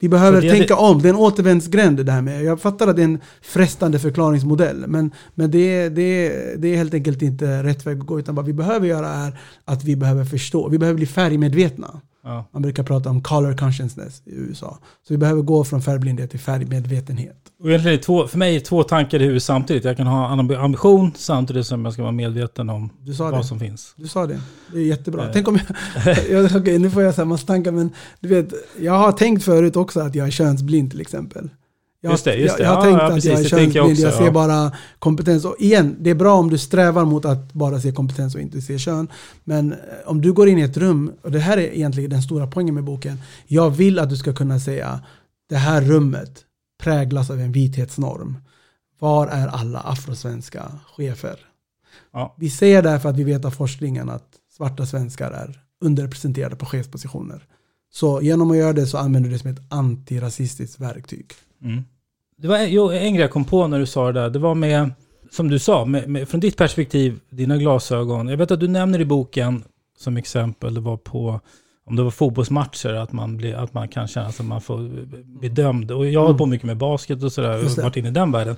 vi behöver det- tänka om. Det är en återvändsgränd det här med. Jag fattar att det är en frestande förklaringsmodell. Men, men det, är, det, det är helt enkelt inte rätt väg att gå. Utan vad vi behöver göra är att vi behöver förstå. Vi behöver bli färgmedvetna. Ja. Man brukar prata om color consciousness i USA. Så vi behöver gå från färgblindhet till färgmedvetenhet. Och egentligen är två, för mig är det två tankar i huvudet samtidigt. Jag kan ha ambition samtidigt som jag ska vara medveten om vad det. som finns. Du sa det. Det är jättebra. Eh. Tänk om jag... jag okej, nu får jag samma tankar, men du vet, jag har tänkt förut också att jag är könsblind till exempel. Jag, Just det, just jag, jag har det. tänkt Ja, ja, att precis, jag är det jag könsblind, jag, också, ser ja. bara kompetens. Och igen, det är bra om du strävar mot att bara se kompetens och inte se kön. Men eh, om du går in i ett rum, och det här är egentligen den stora poängen med boken. Jag vill att du ska kunna säga, det här rummet präglas av en vithetsnorm. Var är alla afrosvenska chefer? Ja. Vi säger därför att vi vet av forskningen att svarta svenskar är underrepresenterade på chefspositioner. Så genom att göra det så använder du det som ett antirasistiskt verktyg. Mm. Det var en, jo, en grej jag kom på när du sa det där. Det var med som du sa, med, med, från ditt perspektiv, dina glasögon. Jag vet att du nämner i boken som exempel, det var på om det var fotbollsmatcher, att man, blir, att man kan känna att man får bli dömd. Och jag har hållit på mycket med basket och sådär, och varit inne i den världen.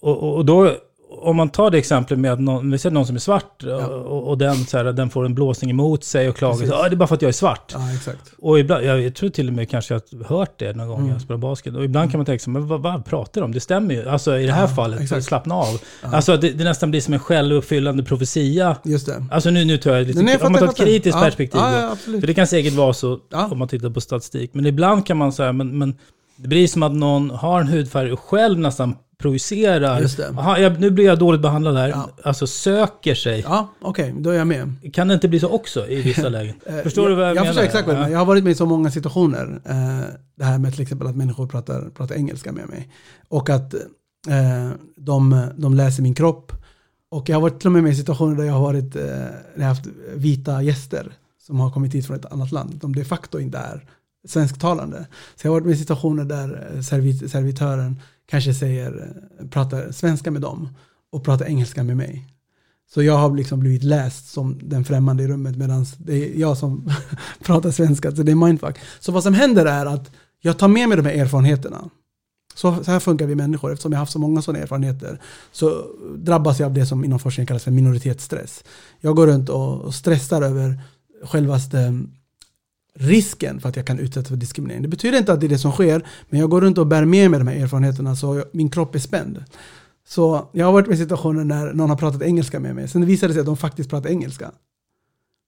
Och, och, och då om man tar det exemplet med att någon, vi ser någon som är svart ja. och, och, den, så här, den får en blåsning emot sig och klagar. Så, ah, det är bara för att jag är svart. Ja, exakt. Och ibland, jag tror till och med kanske jag har hört det någon gång mm. jag spelar basket. Och ibland kan man tänka sig, men vad, vad pratar de om? Det stämmer ju. Alltså i det här ja, fallet, exakt. slappna av. Ja. Alltså det, det, nästan blir som en självuppfyllande profetia. Just det. Alltså nu, nu tar jag lite, om man tar ett kritiskt perspektiv. För det kan säkert vara så om man tittar på statistik. Men ibland kan man säga, men, men det blir som att någon har en hudfärg och själv nästan projicerar. Just det. Aha, jag, nu blir jag dåligt behandlad här. Ja. Alltså söker sig. Ja, okej, okay, då är jag med. Kan det inte bli så också i vissa lägen? förstår du vad jag, jag menar? Jag förstår exakt vad du menar. Jag har varit med i så många situationer. Eh, det här med till exempel att människor pratar, pratar engelska med mig. Och att eh, de, de läser min kropp. Och jag har varit till och med med i situationer där jag har varit, eh, jag har haft vita gäster som har kommit hit från ett annat land. De de facto inte är svensktalande. Så jag har varit med i situationer där eh, servit, servitören kanske säger, pratar svenska med dem och pratar engelska med mig. Så jag har liksom blivit läst som den främmande i rummet medan det är jag som pratar svenska, så det är mindfuck. Så vad som händer är att jag tar med mig de här erfarenheterna. Så, så här funkar vi människor, eftersom jag har haft så många sådana erfarenheter så drabbas jag av det som inom forskningen kallas för minoritetsstress. Jag går runt och stressar över självaste risken för att jag kan utsättas för diskriminering. Det betyder inte att det är det som sker, men jag går runt och bär med mig de här erfarenheterna så min kropp är spänd. Så jag har varit i situationer när någon har pratat engelska med mig. Sen visade det sig att de faktiskt pratar engelska.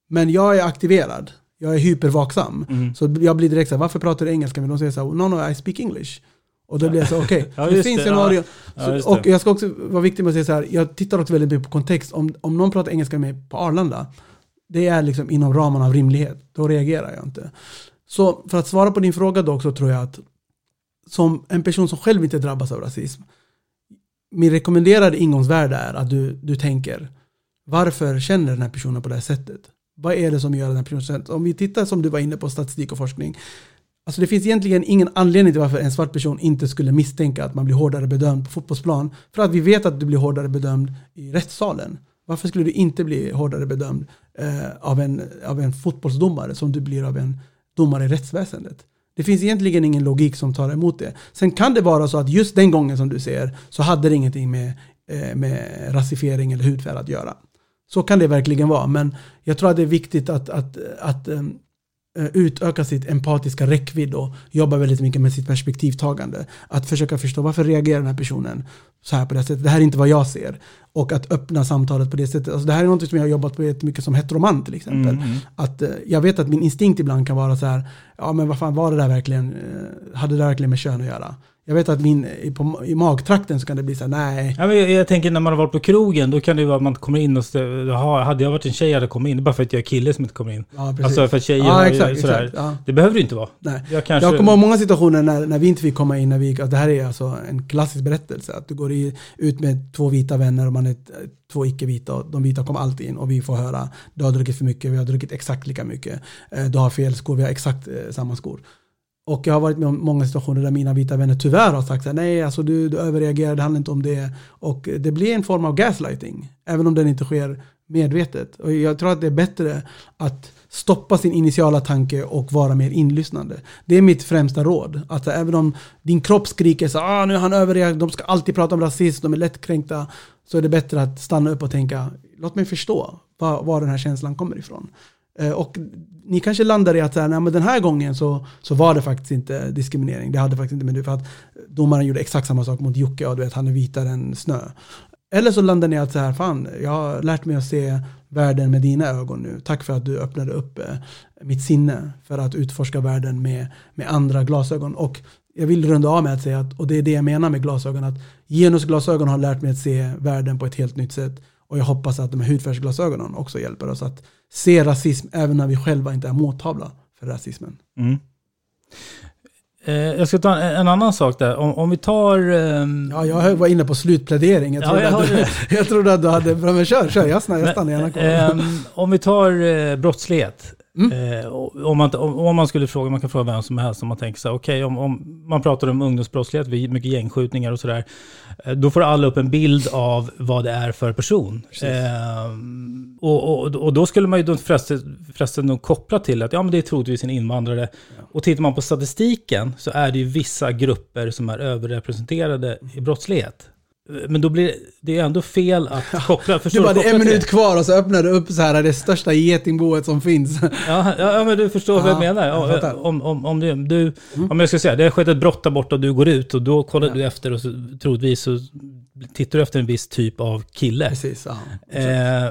Men jag är aktiverad. Jag är hypervaksam. Mm. Så jag blir direkt så här, varför pratar du engelska? Men de säger så här, no, no, I speak English. Och då blir jag så okej, okay, ja, det finns det, scenario. Ja. Ja, och jag ska också vara viktig med att säga så här, jag tittar också väldigt mycket på kontext. Om, om någon pratar engelska med mig på Arlanda, det är liksom inom ramen av rimlighet. Då reagerar jag inte. Så för att svara på din fråga då så tror jag att som en person som själv inte drabbas av rasism, min rekommenderade ingångsvärde är att du, du tänker varför känner den här personen på det här sättet? Vad är det som gör den här personen Om vi tittar som du var inne på statistik och forskning. Alltså det finns egentligen ingen anledning till varför en svart person inte skulle misstänka att man blir hårdare bedömd på fotbollsplan. För att vi vet att du blir hårdare bedömd i rättssalen. Varför skulle du inte bli hårdare bedömd eh, av, en, av en fotbollsdomare som du blir av en domare i rättsväsendet? Det finns egentligen ingen logik som tar emot det. Sen kan det vara så att just den gången som du ser så hade det ingenting med, eh, med rasifiering eller hudfärg att göra. Så kan det verkligen vara, men jag tror att det är viktigt att, att, att um, utöka sitt empatiska räckvidd och jobba väldigt mycket med sitt perspektivtagande. Att försöka förstå varför reagerar den här personen så här på det sättet. Det här är inte vad jag ser. Och att öppna samtalet på det sättet. Alltså det här är något som jag har jobbat på mycket som heteroman till exempel. Mm, mm. Att, eh, jag vet att min instinkt ibland kan vara så här, ja men vad fan var det där verkligen, eh, hade det där verkligen med kön att göra? Jag vet att min, på, i magtrakten så kan det bli så här, nej. Ja, men jag, jag, tänker när man har varit på krogen, då kan det vara att man kommer in och så, hade jag varit en tjej hade kommit in, bara för att jag är kille som inte kommer in. Ja, precis. Alltså för att tjejer ja, exakt, sådär. Exakt, ja. Det behöver det inte vara. Nej. Jag, kanske... jag kommer ihåg många situationer när, när vi inte fick komma in, när vi, alltså det här är alltså en klassisk berättelse, att du går i, ut med två vita vänner och man är två icke-vita och de vita kommer alltid in och vi får höra, du har druckit för mycket, vi har druckit exakt lika mycket, eh, du har fel skor, vi har exakt eh, samma skor. Och jag har varit med om många situationer där mina vita vänner tyvärr har sagt så här nej, alltså du, du överreagerar, det handlar inte om det. Och det blir en form av gaslighting, även om den inte sker medvetet. Och jag tror att det är bättre att stoppa sin initiala tanke och vara mer inlyssnande. Det är mitt främsta råd. Att även om din kropp skriker så ah, nu är han överreagerar, de ska alltid prata om rasism, de är lättkränkta. Så är det bättre att stanna upp och tänka, låt mig förstå var, var den här känslan kommer ifrån. Eh, och ni kanske landar i att här, nej, men den här gången så, så var det faktiskt inte diskriminering. Det hade faktiskt inte med det för att domaren gjorde exakt samma sak mot Jocke och du vet, han är vitare än snö. Eller så landar ni att så här, fan, jag har lärt mig att se världen med dina ögon nu. Tack för att du öppnade upp eh, mitt sinne för att utforska världen med, med andra glasögon. Och jag vill runda av med att säga att, och det är det jag menar med glasögon, att genusglasögon har lärt mig att se världen på ett helt nytt sätt. Och jag hoppas att de här hudfärgsglasögonen också hjälper oss att se rasism även när vi själva inte är måttavla för rasismen. Mm. Eh, jag ska ta en, en, annan sak där. Om, om vi tar... Um... Ja, jag var inne på slutplädering. Jag trodde, ja, jag, att, du, jag trodde att du hade... Men kör, kör. Jag stannar, jag stannar gärna kvar. Um, om vi tar uh, brottslighet. Mm. Eh, om, man, om, om, man skulle fråga, man kan fråga vem som helst, om man tänker så här, okej, okay, om, om, man pratar om ungdomsbrottslighet, mycket gängskjutningar och sådär, eh, då får alla upp en bild av vad det är för person. Eh, och, och, och, då skulle man ju förresten nog koppla till att ja, men det är troligtvis en invandrare. Ja. Och tittar man på statistiken så är det ju vissa grupper som är överrepresenterade i brottslighet. Men då blir det ändå fel att koppla... Förstår du bara, det är en minut kvar och så öppnar du upp så här det största getingboet som finns. Ja, ja men du förstår ja, vad jag menar. Jag om, om, om, du, du, mm. om jag ska säga, det har skett ett brott där borta och du går ut och då kollar ja. du efter och så, troligtvis så tittar du efter en viss typ av kille. Precis, ja. Eh,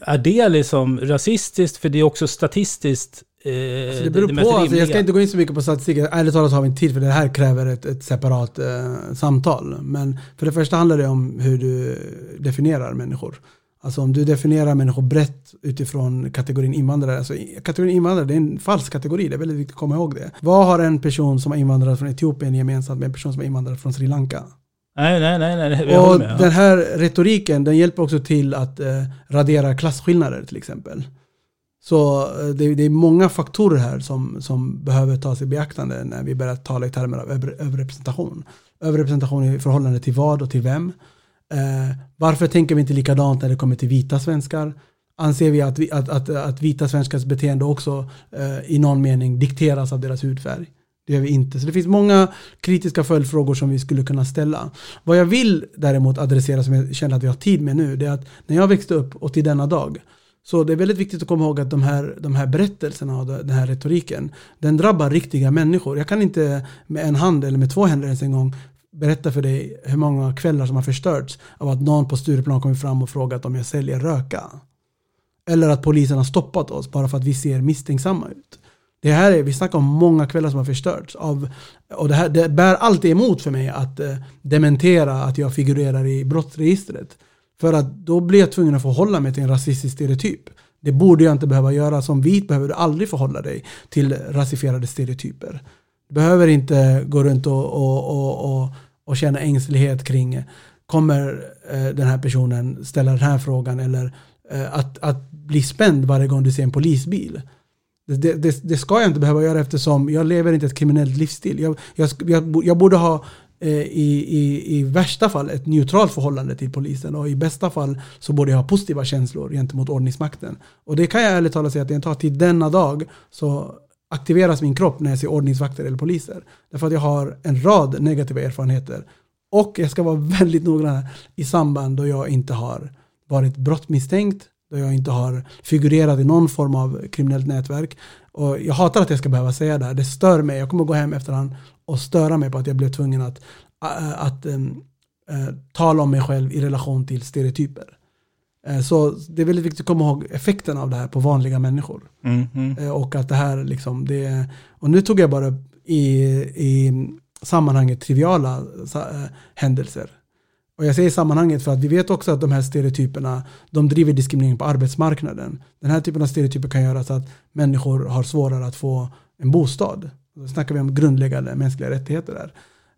är det liksom rasistiskt? För det är också statistiskt Eh, alltså det beror det, på, alltså, jag ska inte gå in så mycket på statistiken. Ärligt talat har vi inte tid för det här kräver ett, ett separat eh, samtal. Men för det första handlar det om hur du definierar människor. Alltså om du definierar människor brett utifrån kategorin invandrare. Alltså kategorin invandrare det är en falsk kategori, det är väldigt viktigt att komma ihåg det. Vad har en person som har invandrat från Etiopien gemensamt med en person som har invandrat från Sri Lanka? Nej, nej, nej. nej och med, ja. den här retoriken den hjälper också till att eh, radera klasskillnader till exempel. Så eh, det, det, är många faktorer här som, som behöver tas i beaktande när vi börjar tala i termer av över, överrepresentation. Överrepresentation i förhållande till vad och till vem. Eh, varför tänker vi inte likadant när det kommer till vita svenskar? Anser vi att, att, att, att vita svenskars beteende också eh, i någon mening dikteras av deras hudfärg? Det gör vi inte. Så det finns många kritiska följdfrågor som vi skulle kunna ställa. Vad jag vill däremot adressera som jag känner att vi har tid med nu, det är att när jag växte upp och till denna dag så det är väldigt viktigt att komma ihåg att de här, de här berättelserna och den här retoriken, den drabbar riktiga människor. Jag kan inte med en hand eller med två händer ens en gång berätta för dig hur många kvällar som har förstörts av att någon på Stureplan kommit fram och frågat om jag säljer röka. Eller att polisen har stoppat oss bara för att vi ser misstänksamma ut. Det här är, vi snackar om många kvällar som har förstörts. Av, och det, här, det bär alltid emot för mig att eh, dementera att jag figurerar i brottsregistret. För att då blir jag tvungen att förhålla mig till en rasistisk stereotyp. Det borde jag inte behöva göra. Som vit behöver du aldrig förhålla dig till rasifierade stereotyper. Du behöver inte gå runt och, och, och, och, och känna ängslighet kring kommer eh, den här personen ställa den här frågan eller eh, att, att bli spänd varje gång du ser en polisbil. Det, det, det, ska jag inte behöva göra eftersom jag lever inte ett kriminellt livsstil. Jag, jag, jag, borde ha Eh, i, i, i värsta fall ett neutralt förhållande till polisen och i bästa fall så borde jag ha positiva känslor gentemot ordningsmakten. Och det kan jag ärligt talat säga att jag tar till denna dag så aktiveras min kropp när jag ser ordningsvakter eller poliser. Därför att jag har en rad negativa erfarenheter. Och jag ska vara väldigt noggrann i samband då jag inte har varit brottmisstänkt, då jag inte har figurerat i någon form av kriminellt nätverk. Och jag hatar att jag ska behöva säga det här, det stör mig. Jag kommer gå hem efterhand och störa mig på att jag blev tvungen att, att, att um, uh, tala om mig själv i relation till stereotyper. Uh, så det är väldigt viktigt att komma ihåg effekten av det här på vanliga människor. Mm, mm. Uh, och att det här liksom, det, och nu tog jag bara i, i sammanhanget triviala händelser. Och jag säger sammanhanget för att vi vet också att de här stereotyperna de driver diskriminering på arbetsmarknaden. Den här typen av stereotyper kan göra så att människor har svårare att få en bostad. Då snackar vi om grundläggande mänskliga rättigheter där.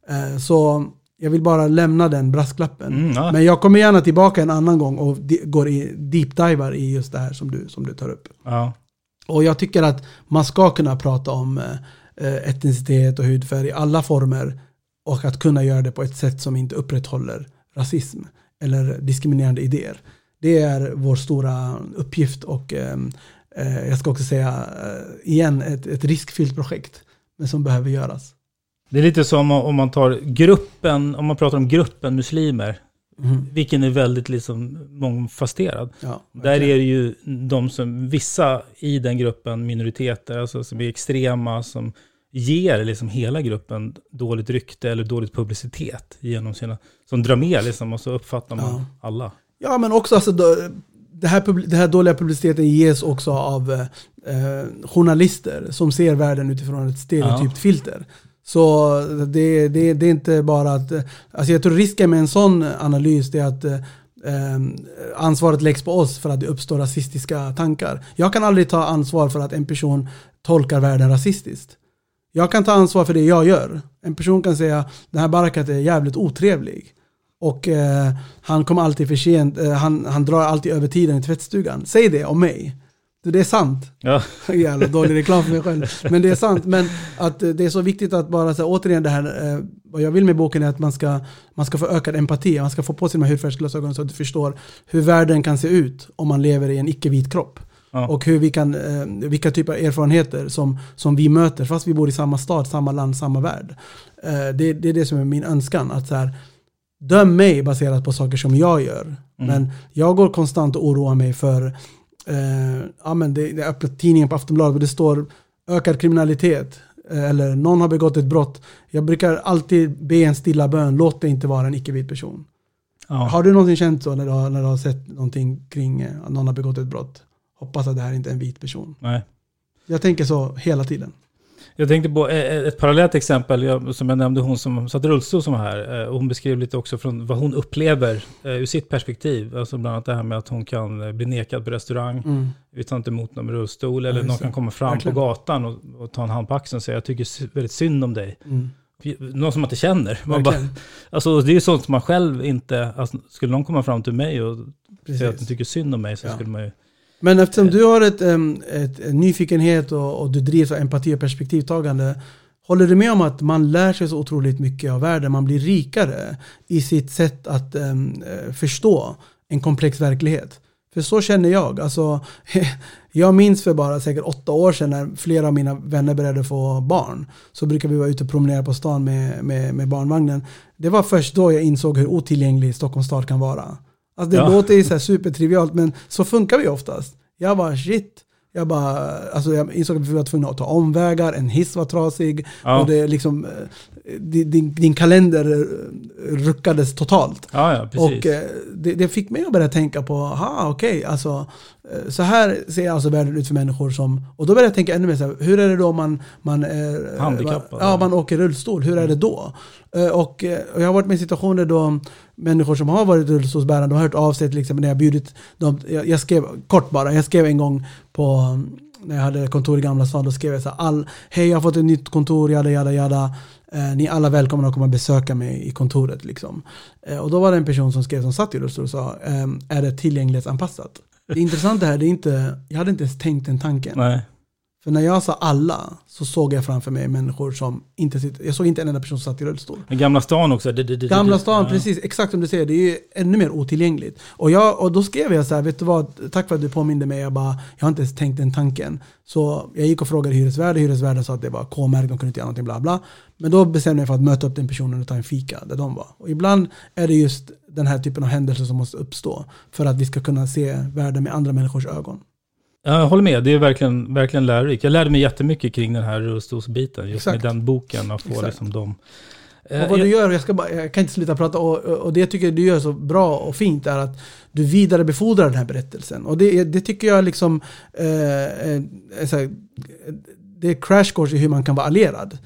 Eh, så jag vill bara lämna den brasklappen. Mm, ja. Men jag kommer gärna tillbaka en annan gång och går i deep-divar i just det här som du, som du tar upp. Ja. Och jag tycker att man ska kunna prata om eh, etnicitet och hudfärg i alla former och att kunna göra det på ett sätt som inte upprätthåller rasism eller diskriminerande idéer. Det är vår stora uppgift och eh, jag ska också säga igen ett, ett riskfyllt projekt men som behöver göras. Det är lite som om man tar gruppen, om man pratar om gruppen muslimer, mm. vilken är väldigt liksom mångfasterad. Ja, Där är det ju de som, vissa i den gruppen, minoriteter, alltså som är extrema, som ger liksom hela gruppen dåligt rykte eller dåligt publicitet genom sina, som drar med liksom och så uppfattar man ja. alla. Ja, men också alltså, det här, det här dåliga publiciteten ges också av eh, journalister som ser världen utifrån ett stereotypt ja. filter. Så det, det, det, är inte bara att... Alltså jag tror risken med en sån analys är att eh, ansvaret läggs på oss för att det uppstår rasistiska tankar. Jag kan aldrig ta ansvar för att en person tolkar världen rasistiskt. Jag kan ta ansvar för det jag gör. En person kan säga den här Barakat är jävligt otrevlig. Och eh, han kommer alltid för sent, eh, han, han drar alltid över tiden i tvättstugan. Säg det om mig. Så det är sant. Ja. Jävla dålig reklam för mig själv. Men det är sant. Men att eh, det är så viktigt att bara säga återigen det här, eh, vad jag vill med boken är att man ska, man ska få ökad empati, man ska få på sig de här hudfärgsglasögonen så att du förstår hur världen kan se ut om man lever i en icke-vit kropp. Ja. Och hur vi kan, eh, vilka typer av erfarenheter som, som vi möter, fast vi bor i samma stad, samma land, samma värld. Eh, det, det är det som är min önskan. Att så här, döm mig baserat på saker som jag gör. Men jag går konstant och oroar mig för, eh, ja men det, det är öppet tidningen på Aftonbladet och det står ökad kriminalitet. eh, Eller någon har begått ett brott. Jag brukar alltid be en stilla bön, låt det inte vara en icke-vit person. Ja. Har du någonsin känt så när du har, när du har sett någonting kring eh, att någon har begått ett brott? Hoppas att det här inte är en vit person. Nej. Jag tänker så hela tiden. Jag tänkte på eh, ett parallellt exempel, jag, som jag nämnde, hon som satt i rullstol som var här. eh, och Hon beskrev lite också från vad hon upplever eh, ur sitt perspektiv. Alltså bland annat det här med att hon kan eh, bli nekad på restaurang. Mm. Tar inte emot någon med rullstol. Eller någon kan komma fram Verkligen. på gatan och, och ta en hand på axeln och säga jag tycker väldigt synd om dig. Mm. Någon som man inte känner. Man bara, alltså, det är ju sånt som man själv inte... Alltså, skulle någon komma fram till mig och säga att Precis. de tycker synd om mig så Ja. skulle man ju... Men eftersom du har ett, em, ett, en nyfikenhet och, och du drivs av empati och perspektivtagande, håller du med om att man lär sig så otroligt mycket av världen? Man blir rikare i sitt sätt att um, förstå en komplex verklighet. För så känner jag. Alltså, jag minns för bara säkert åtta år sedan när flera av mina vänner började få barn. Så brukade vi vara ute och promenera på stan med, med, med barnvagnen. Det var först då jag insåg hur otillgänglig Stockholms stad kan vara. Alltså det Ja. låter ju så här supertrivialt men så funkar vi oftast. Jag bara shit. Jag bara, alltså jag insåg att vi var tvungna att ta omvägar, en hiss var trasig Ja. och det liksom, eh, din, din- kalender eh, ruckades totalt. Ja, ja. Och eh, det, det fick mig att börja tänka på, aha okej, alltså eh, så här ser alltså världen ut för människor som, och då började jag tänka ännu mer så här, hur är det då man, man är eh, Handikappad, Ja, man åker rullstol, hur är det då? Eh, Och, eh, och jag har varit med i situationer då människor som har varit rullstolsbärande har hört av sig till exempel när jag bjudit dem, jag, jag skrev, kort bara, jag skrev en gång på när jag hade kontor i Gamla stan, då skrev jag så här, all, hej jag har fått ett nytt kontor, jada jada jada. Eh, ni är alla välkomna att komma och besöka mig i kontoret. Liksom. Eh, och då var det en person som skrev som satt i rullstol och sa, ehm, är det tillgänglighetsanpassat? Det intressanta här, det är inte, jag hade inte ens tänkt den tanken. Nej. För när jag sa alla så såg jag framför mig människor som inte sitter, jag såg inte en enda person som satt i rullstol. Men Gamla stan också. Det, det, det, Gamla stan, ja. precis, exakt som du säger, det är ju ännu mer otillgängligt. Och, jag, och då skrev jag så här, vet du vad, tack för att du påminde mig, jag, bara, jag har inte ens tänkt den tanken. Så jag gick och frågade hyresvärden, hyresvärden sa att det var K-märkt, de kunde inte göra någonting, bla bla. Men då bestämde jag mig för att möta upp den personen och ta en fika där de var. Och ibland är det just den här typen av händelser som måste uppstå för att vi ska kunna se världen med andra människors ögon. Ja, Jag håller med, det är verkligen, verkligen lärorikt. Jag lärde mig jättemycket kring den här rullstolsbiten, just Exakt. med den boken, att få Exakt. liksom dem. Och Eh, vad du jag- gör, jag, ska bara, jag kan inte sluta prata, och, och och det jag tycker du gör så bra och fint är att du vidarebefordrar den här berättelsen. Och det, det tycker jag liksom, eh, eh, är så här, det är crash course i hur man kan vara allierad.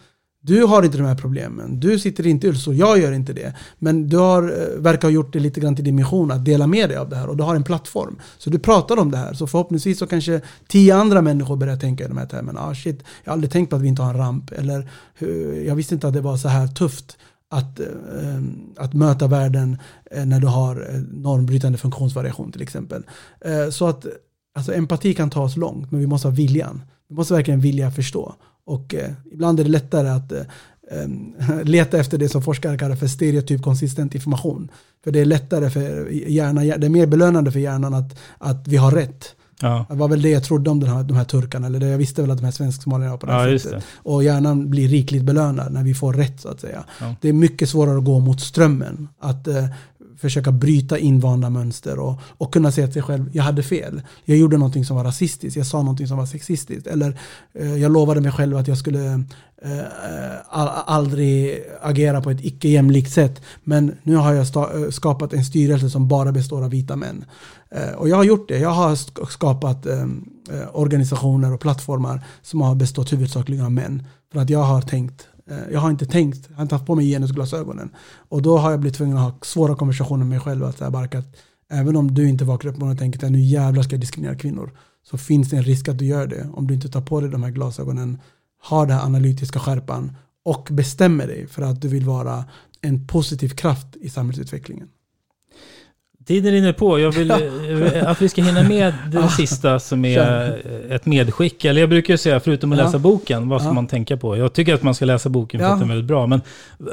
Du har inte de här problemen, du sitter inte i rullstol, jag gör inte det. Men du har, eh, verkar ha gjort det lite grann till din mission att dela med dig av det här och du har en plattform. Så du pratar om det här, så förhoppningsvis så kanske tio andra människor börjar tänka i de här termerna. Ah, shit, jag har aldrig tänkt på att vi inte har en ramp. Eller eh, jag visste inte att det var så här tufft att, eh, att möta världen eh, när du har normbrytande funktionsvariation till exempel. Eh, så att alltså, empati kan ta oss långt, men vi måste ha viljan. Vi måste verkligen vilja förstå. Och eh, ibland är det lättare att eh, leta efter det som forskare kallar för stereotypkonsistent information. För det är lättare för hjärnan, det är mer belönande för hjärnan att, att vi har rätt. Ja. Det var väl det jag trodde om den här, de här turkarna, eller det jag visste väl att de här svensk-somalierna var på det här Ja, sättet. det. Och hjärnan blir rikligt belönad när vi får rätt så att säga. Ja. Det är mycket svårare att gå mot strömmen. Att eh, försöka bryta invanda mönster och, och kunna säga till sig själv, jag hade fel. Jag gjorde någonting som var rasistiskt, jag sa någonting som var sexistiskt. Eller eh, jag lovade mig själv att jag skulle eh, eh aldrig agera på ett icke jämlikt sätt. Men nu har jag eh, skapat en styrelse som bara består av vita män. Eh, och jag har gjort det. Jag har skapat eh, eh, organisationer och plattformar som har bestått huvudsakligen av män. För att jag har tänkt, Eh, jag har inte tänkt, jag har inte haft på mig genusglasögonen. Och då har jag blivit tvungen att ha svåra konversationer med mig själv. Att säga att även om du inte vaknar upp och tänker att nu jävlar ska jag diskriminera kvinnor. Så finns det en risk att du gör det. Om du inte tar på dig de här glasögonen, har den här analytiska skärpan och bestämmer dig för att du vill vara en positiv kraft i samhällsutvecklingen. Tiden rinner på. Jag vill eh, att vi ska hinna med det sista som är ett medskick. Eller jag brukar säga, förutom att läsa boken, vad ska man tänka på? Jag tycker att man ska läsa boken för att den är väldigt bra. Men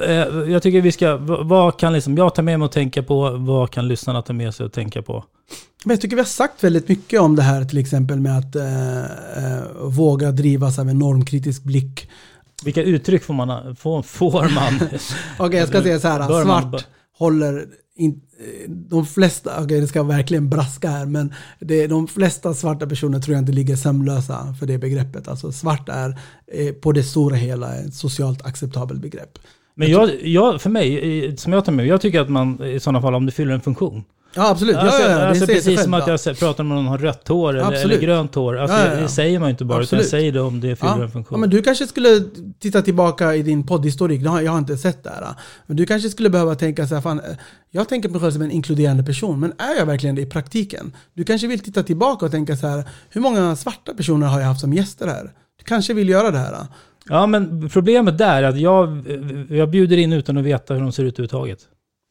eh, jag tycker vi ska, vad, kan liksom jag ta med mig och tänka på? Vad kan lyssnarna ta med sig och tänka på? Men jag tycker vi har sagt väldigt mycket om det här till exempel med att eh, eh, våga drivas av en normkritisk blick. Vilka uttryck får man? Får, får man? Okej, jag ska säga så här. Svart håller in, eh, de flesta, okej det ska verkligen braska här, men det, de flesta svarta personer tror jag inte ligger sömnlösa för det begreppet. Alltså svart är eh, på det stora hela ett socialt acceptabelt begrepp. Men jag, jag, för mig, som jag tar med jag tycker att man i sådana fall, om det fyller en funktion. Ja absolut, ja, Alltså, ja, ja, det alltså precis som att ja. jag pratar med någon har rött hår eller, eller grönt hår. Alltså. Det säger man ju inte bara, utan Absolut. jag säger det om det fyller en funktion. Ja, men du kanske skulle titta tillbaka i din poddhistorik, jag har, inte sett det här. Men du kanske skulle behöva tänka så här, fan, eh, jag tänker på mig själv som en inkluderande person, men är jag verkligen det i praktiken? Du kanske vill titta tillbaka och tänka så här, hur många svarta personer har jag haft som gäster här? Du kanske vill göra det här. Ja, men problemet där är att jag, jag bjuder in utan att veta hur de ser ut överhuvudtaget.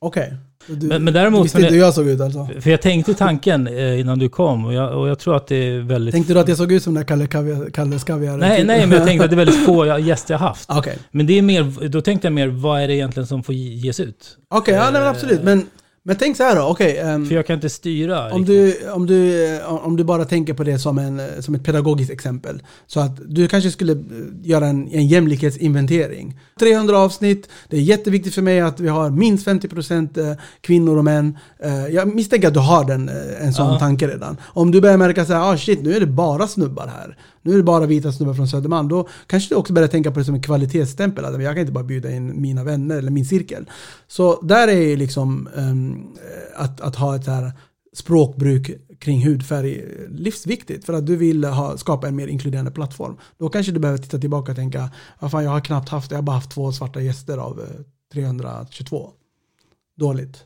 Okej. Du, Men- men däremot- du visste inte hur jag såg ut alltså? För jag tänkte tanken eh, innan du kom och jag, och jag tror att det är väldigt... Tänkte du att jag såg ut som den där Kalle Kaviar, Kalles Kaviar? Nej, nej, men jag tänkte att det är väldigt få gäster jag haft. Okej, Men det är mer, då tänkte jag mer, vad är det egentligen som får ges ut? Okej, ja, nej, men absolut. Men, men tänk så här då, okej. ehm, För jag kan inte styra. Om riktigt. du, om, du, om du bara tänker på det som, en, som ett pedagogiskt exempel. Så att du kanske skulle eh, göra en, en jämlikhetsinventering. 300 avsnitt, det är jätteviktigt för mig att vi har minst 50% eh, kvinnor och män. Eh, Jag misstänker att du har den, eh, en sån Ja. tanke redan. Om du börjar märka så här, ah shit, nu är det bara snubbar här. Nu är det bara vita snubbar från Södermalm. Då kanske du också börjar tänka på det som en kvalitetsstämpel. Att jag kan inte bara bjuda in mina vänner eller min cirkel. Så där är ju liksom um, att, att ha ett här språkbruk kring hudfärg livsviktigt för att du vill ha, skapa en mer inkluderande plattform. Då kanske du behöver titta tillbaka och tänka, vad fan jag har knappt haft, jag har bara haft två svarta gäster av eh, 322. Dåligt.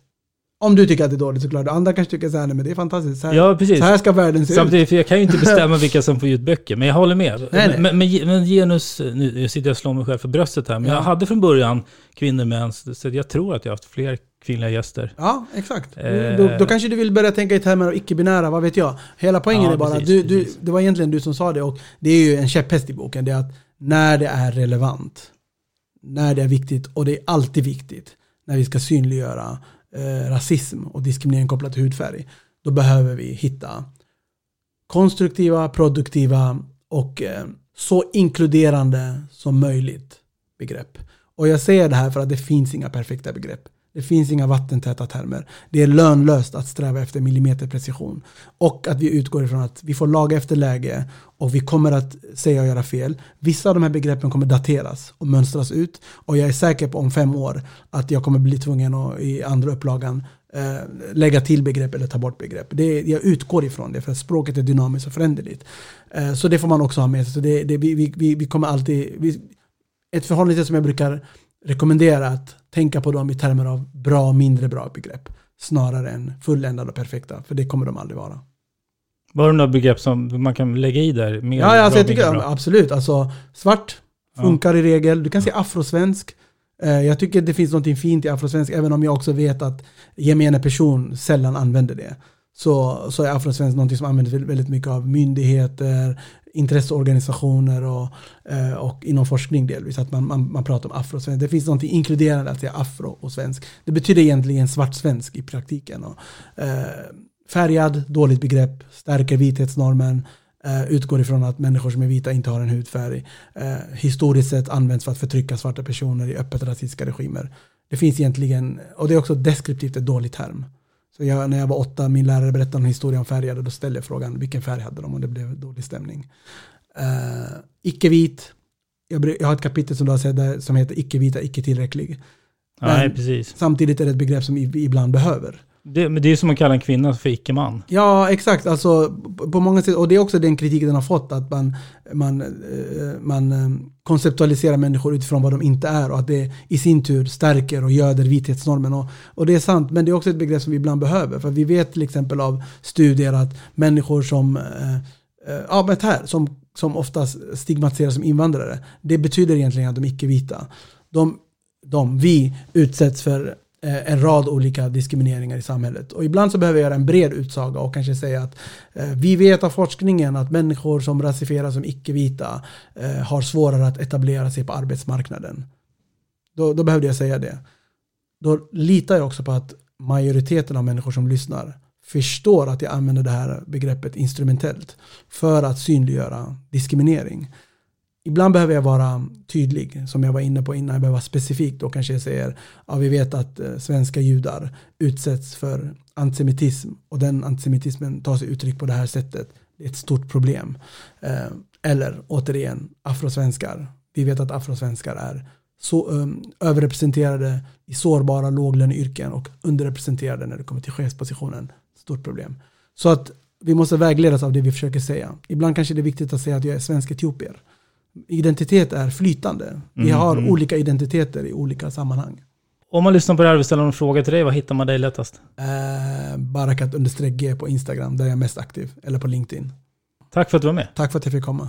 Om du tycker att det är dåligt såklart. Andra kanske tycker så här, nej men det är fantastiskt. Så här, Ja, precis. så här ska världen se ut. Samtidigt, för jag kan ju inte bestämma vilka som får ge ut böcker, men jag håller med. Nej, nej. Men, men, men genus, nu sitter jag och slår mig själv för bröstet här, men Ja. jag hade från början kvinnor med ens, så jag tror att jag har haft fler kvinnliga gäster. Ja, exakt. Eh. Då, då kanske du vill börja tänka i termer av icke-binära, vad vet jag. Hela poängen Ja, är bara, precis, du, du, det var egentligen du som sa det och det är ju en käpphäst i boken, det är att när det är relevant, när det är viktigt och det är alltid viktigt när vi ska synliggöra eh, rasism och diskriminering kopplat till hudfärg, då behöver vi hitta konstruktiva, produktiva och eh, så inkluderande som möjligt begrepp. Och jag säger det här för att det finns inga perfekta begrepp. Det finns inga vattentäta termer. Det är lönlöst att sträva efter millimeterprecision. Och att vi utgår ifrån att vi får laga efter läge och vi kommer att säga och göra fel. Vissa av de här begreppen kommer dateras och mönstras ut. Och jag är säker på om fem år att jag kommer bli tvungen att i andra upplagan eh, lägga till begrepp eller ta bort begrepp. Det, jag utgår ifrån det för att språket är dynamiskt och föränderligt. Eh, så det får man också ha med sig. Så det, det, vi, vi, vi kommer alltid, vi, ett förhållningssätt som jag brukar rekommendera att tänka på dem i termer av bra och mindre bra begrepp snarare än fulländade och perfekta, för det kommer de aldrig vara. Var det några begrepp som man kan lägga i där? Mer Ja, ja alltså bra, jag tycker bra? absolut. Alltså, svart funkar i regel. Du kan säga afrosvensk. Eh, Jag tycker det finns något fint i afrosvensk, även om jag också vet att gemene person sällan använder det. Så, så är afrosvensk något som används väldigt mycket av myndigheter, intresseorganisationer och, eh, och inom forskning delvis. Att man, man, man pratar om afrosvensk. Det finns något inkluderande att säga afro och svensk. Det betyder egentligen svartsvensk i praktiken. Och, eh, färgad, dåligt begrepp, stärker vithetsnormen, Uh, utgår ifrån att människor som är vita inte har en hudfärg. Uh, historiskt sett används för att förtrycka svarta personer i öppet rasistiska regimer. Det finns egentligen, och det är också deskriptivt ett dåligt term. Så jag, när jag var åtta, min lärare berättade en historia om färgade, då ställde jag frågan vilken färg hade de och det blev dålig stämning. Eh, icke-vit, jag, jag har ett kapitel som du har sett där, som heter icke-vita, icke tillräcklig. Nej, precis. Samtidigt är det ett begrepp som vi ibland behöver. Det, men det är som att kalla en kvinna för icke-man. Ja, exakt. Alltså, på- många sätt, och det är också den kritiken den har fått, att man, man, eh, man eh, konceptualiserar människor utifrån vad de inte är och att det i sin tur stärker och göder vithetsnormen. Och, och det är sant, men det är också ett begrepp som vi ibland behöver. För vi vet till exempel av studier att människor som, eh, ja men här, som, som oftast stigmatiseras som invandrare, det betyder egentligen att de är icke-vita. De, de, vi utsätts för Eh, en rad olika diskrimineringar i samhället. Och ibland så behöver jag göra en bred utsaga och kanske säga att eh, vi vet av forskningen att människor som rasifieras som icke-vita eh, har svårare att etablera sig på arbetsmarknaden. Då, då behövde jag säga det. Då litar jag också på att majoriteten av människor som lyssnar förstår att jag använder det här begreppet instrumentellt för att synliggöra diskriminering. Ibland behöver jag vara tydlig, som jag var inne på innan, jag behöver vara specifik. Då kanske jag säger, ja vi vet att eh, svenska judar utsätts för antisemitism och den antisemitismen tar sig uttryck på det här sättet. Det är ett stort problem. Eh, eller återigen, afrosvenskar. Vi vet att afrosvenskar är så, um, överrepresenterade i sårbara låglöneyrken och underrepresenterade när det kommer till chefspositionen. Stort problem. Så att vi måste vägledas av det vi försöker säga. Ibland kanske det är viktigt att säga att jag är svensk etiopier. Identitet är flytande. Vi Mm, har mm. olika identiteter i olika sammanhang. Om man lyssnar på det här och vill ställa någon fråga till dig, vad hittar man dig lättast? Eh, Barakat understreck G på Instagram, där jag är mest aktiv. Eller på LinkedIn. Tack för att du var med. Tack för att jag fick komma.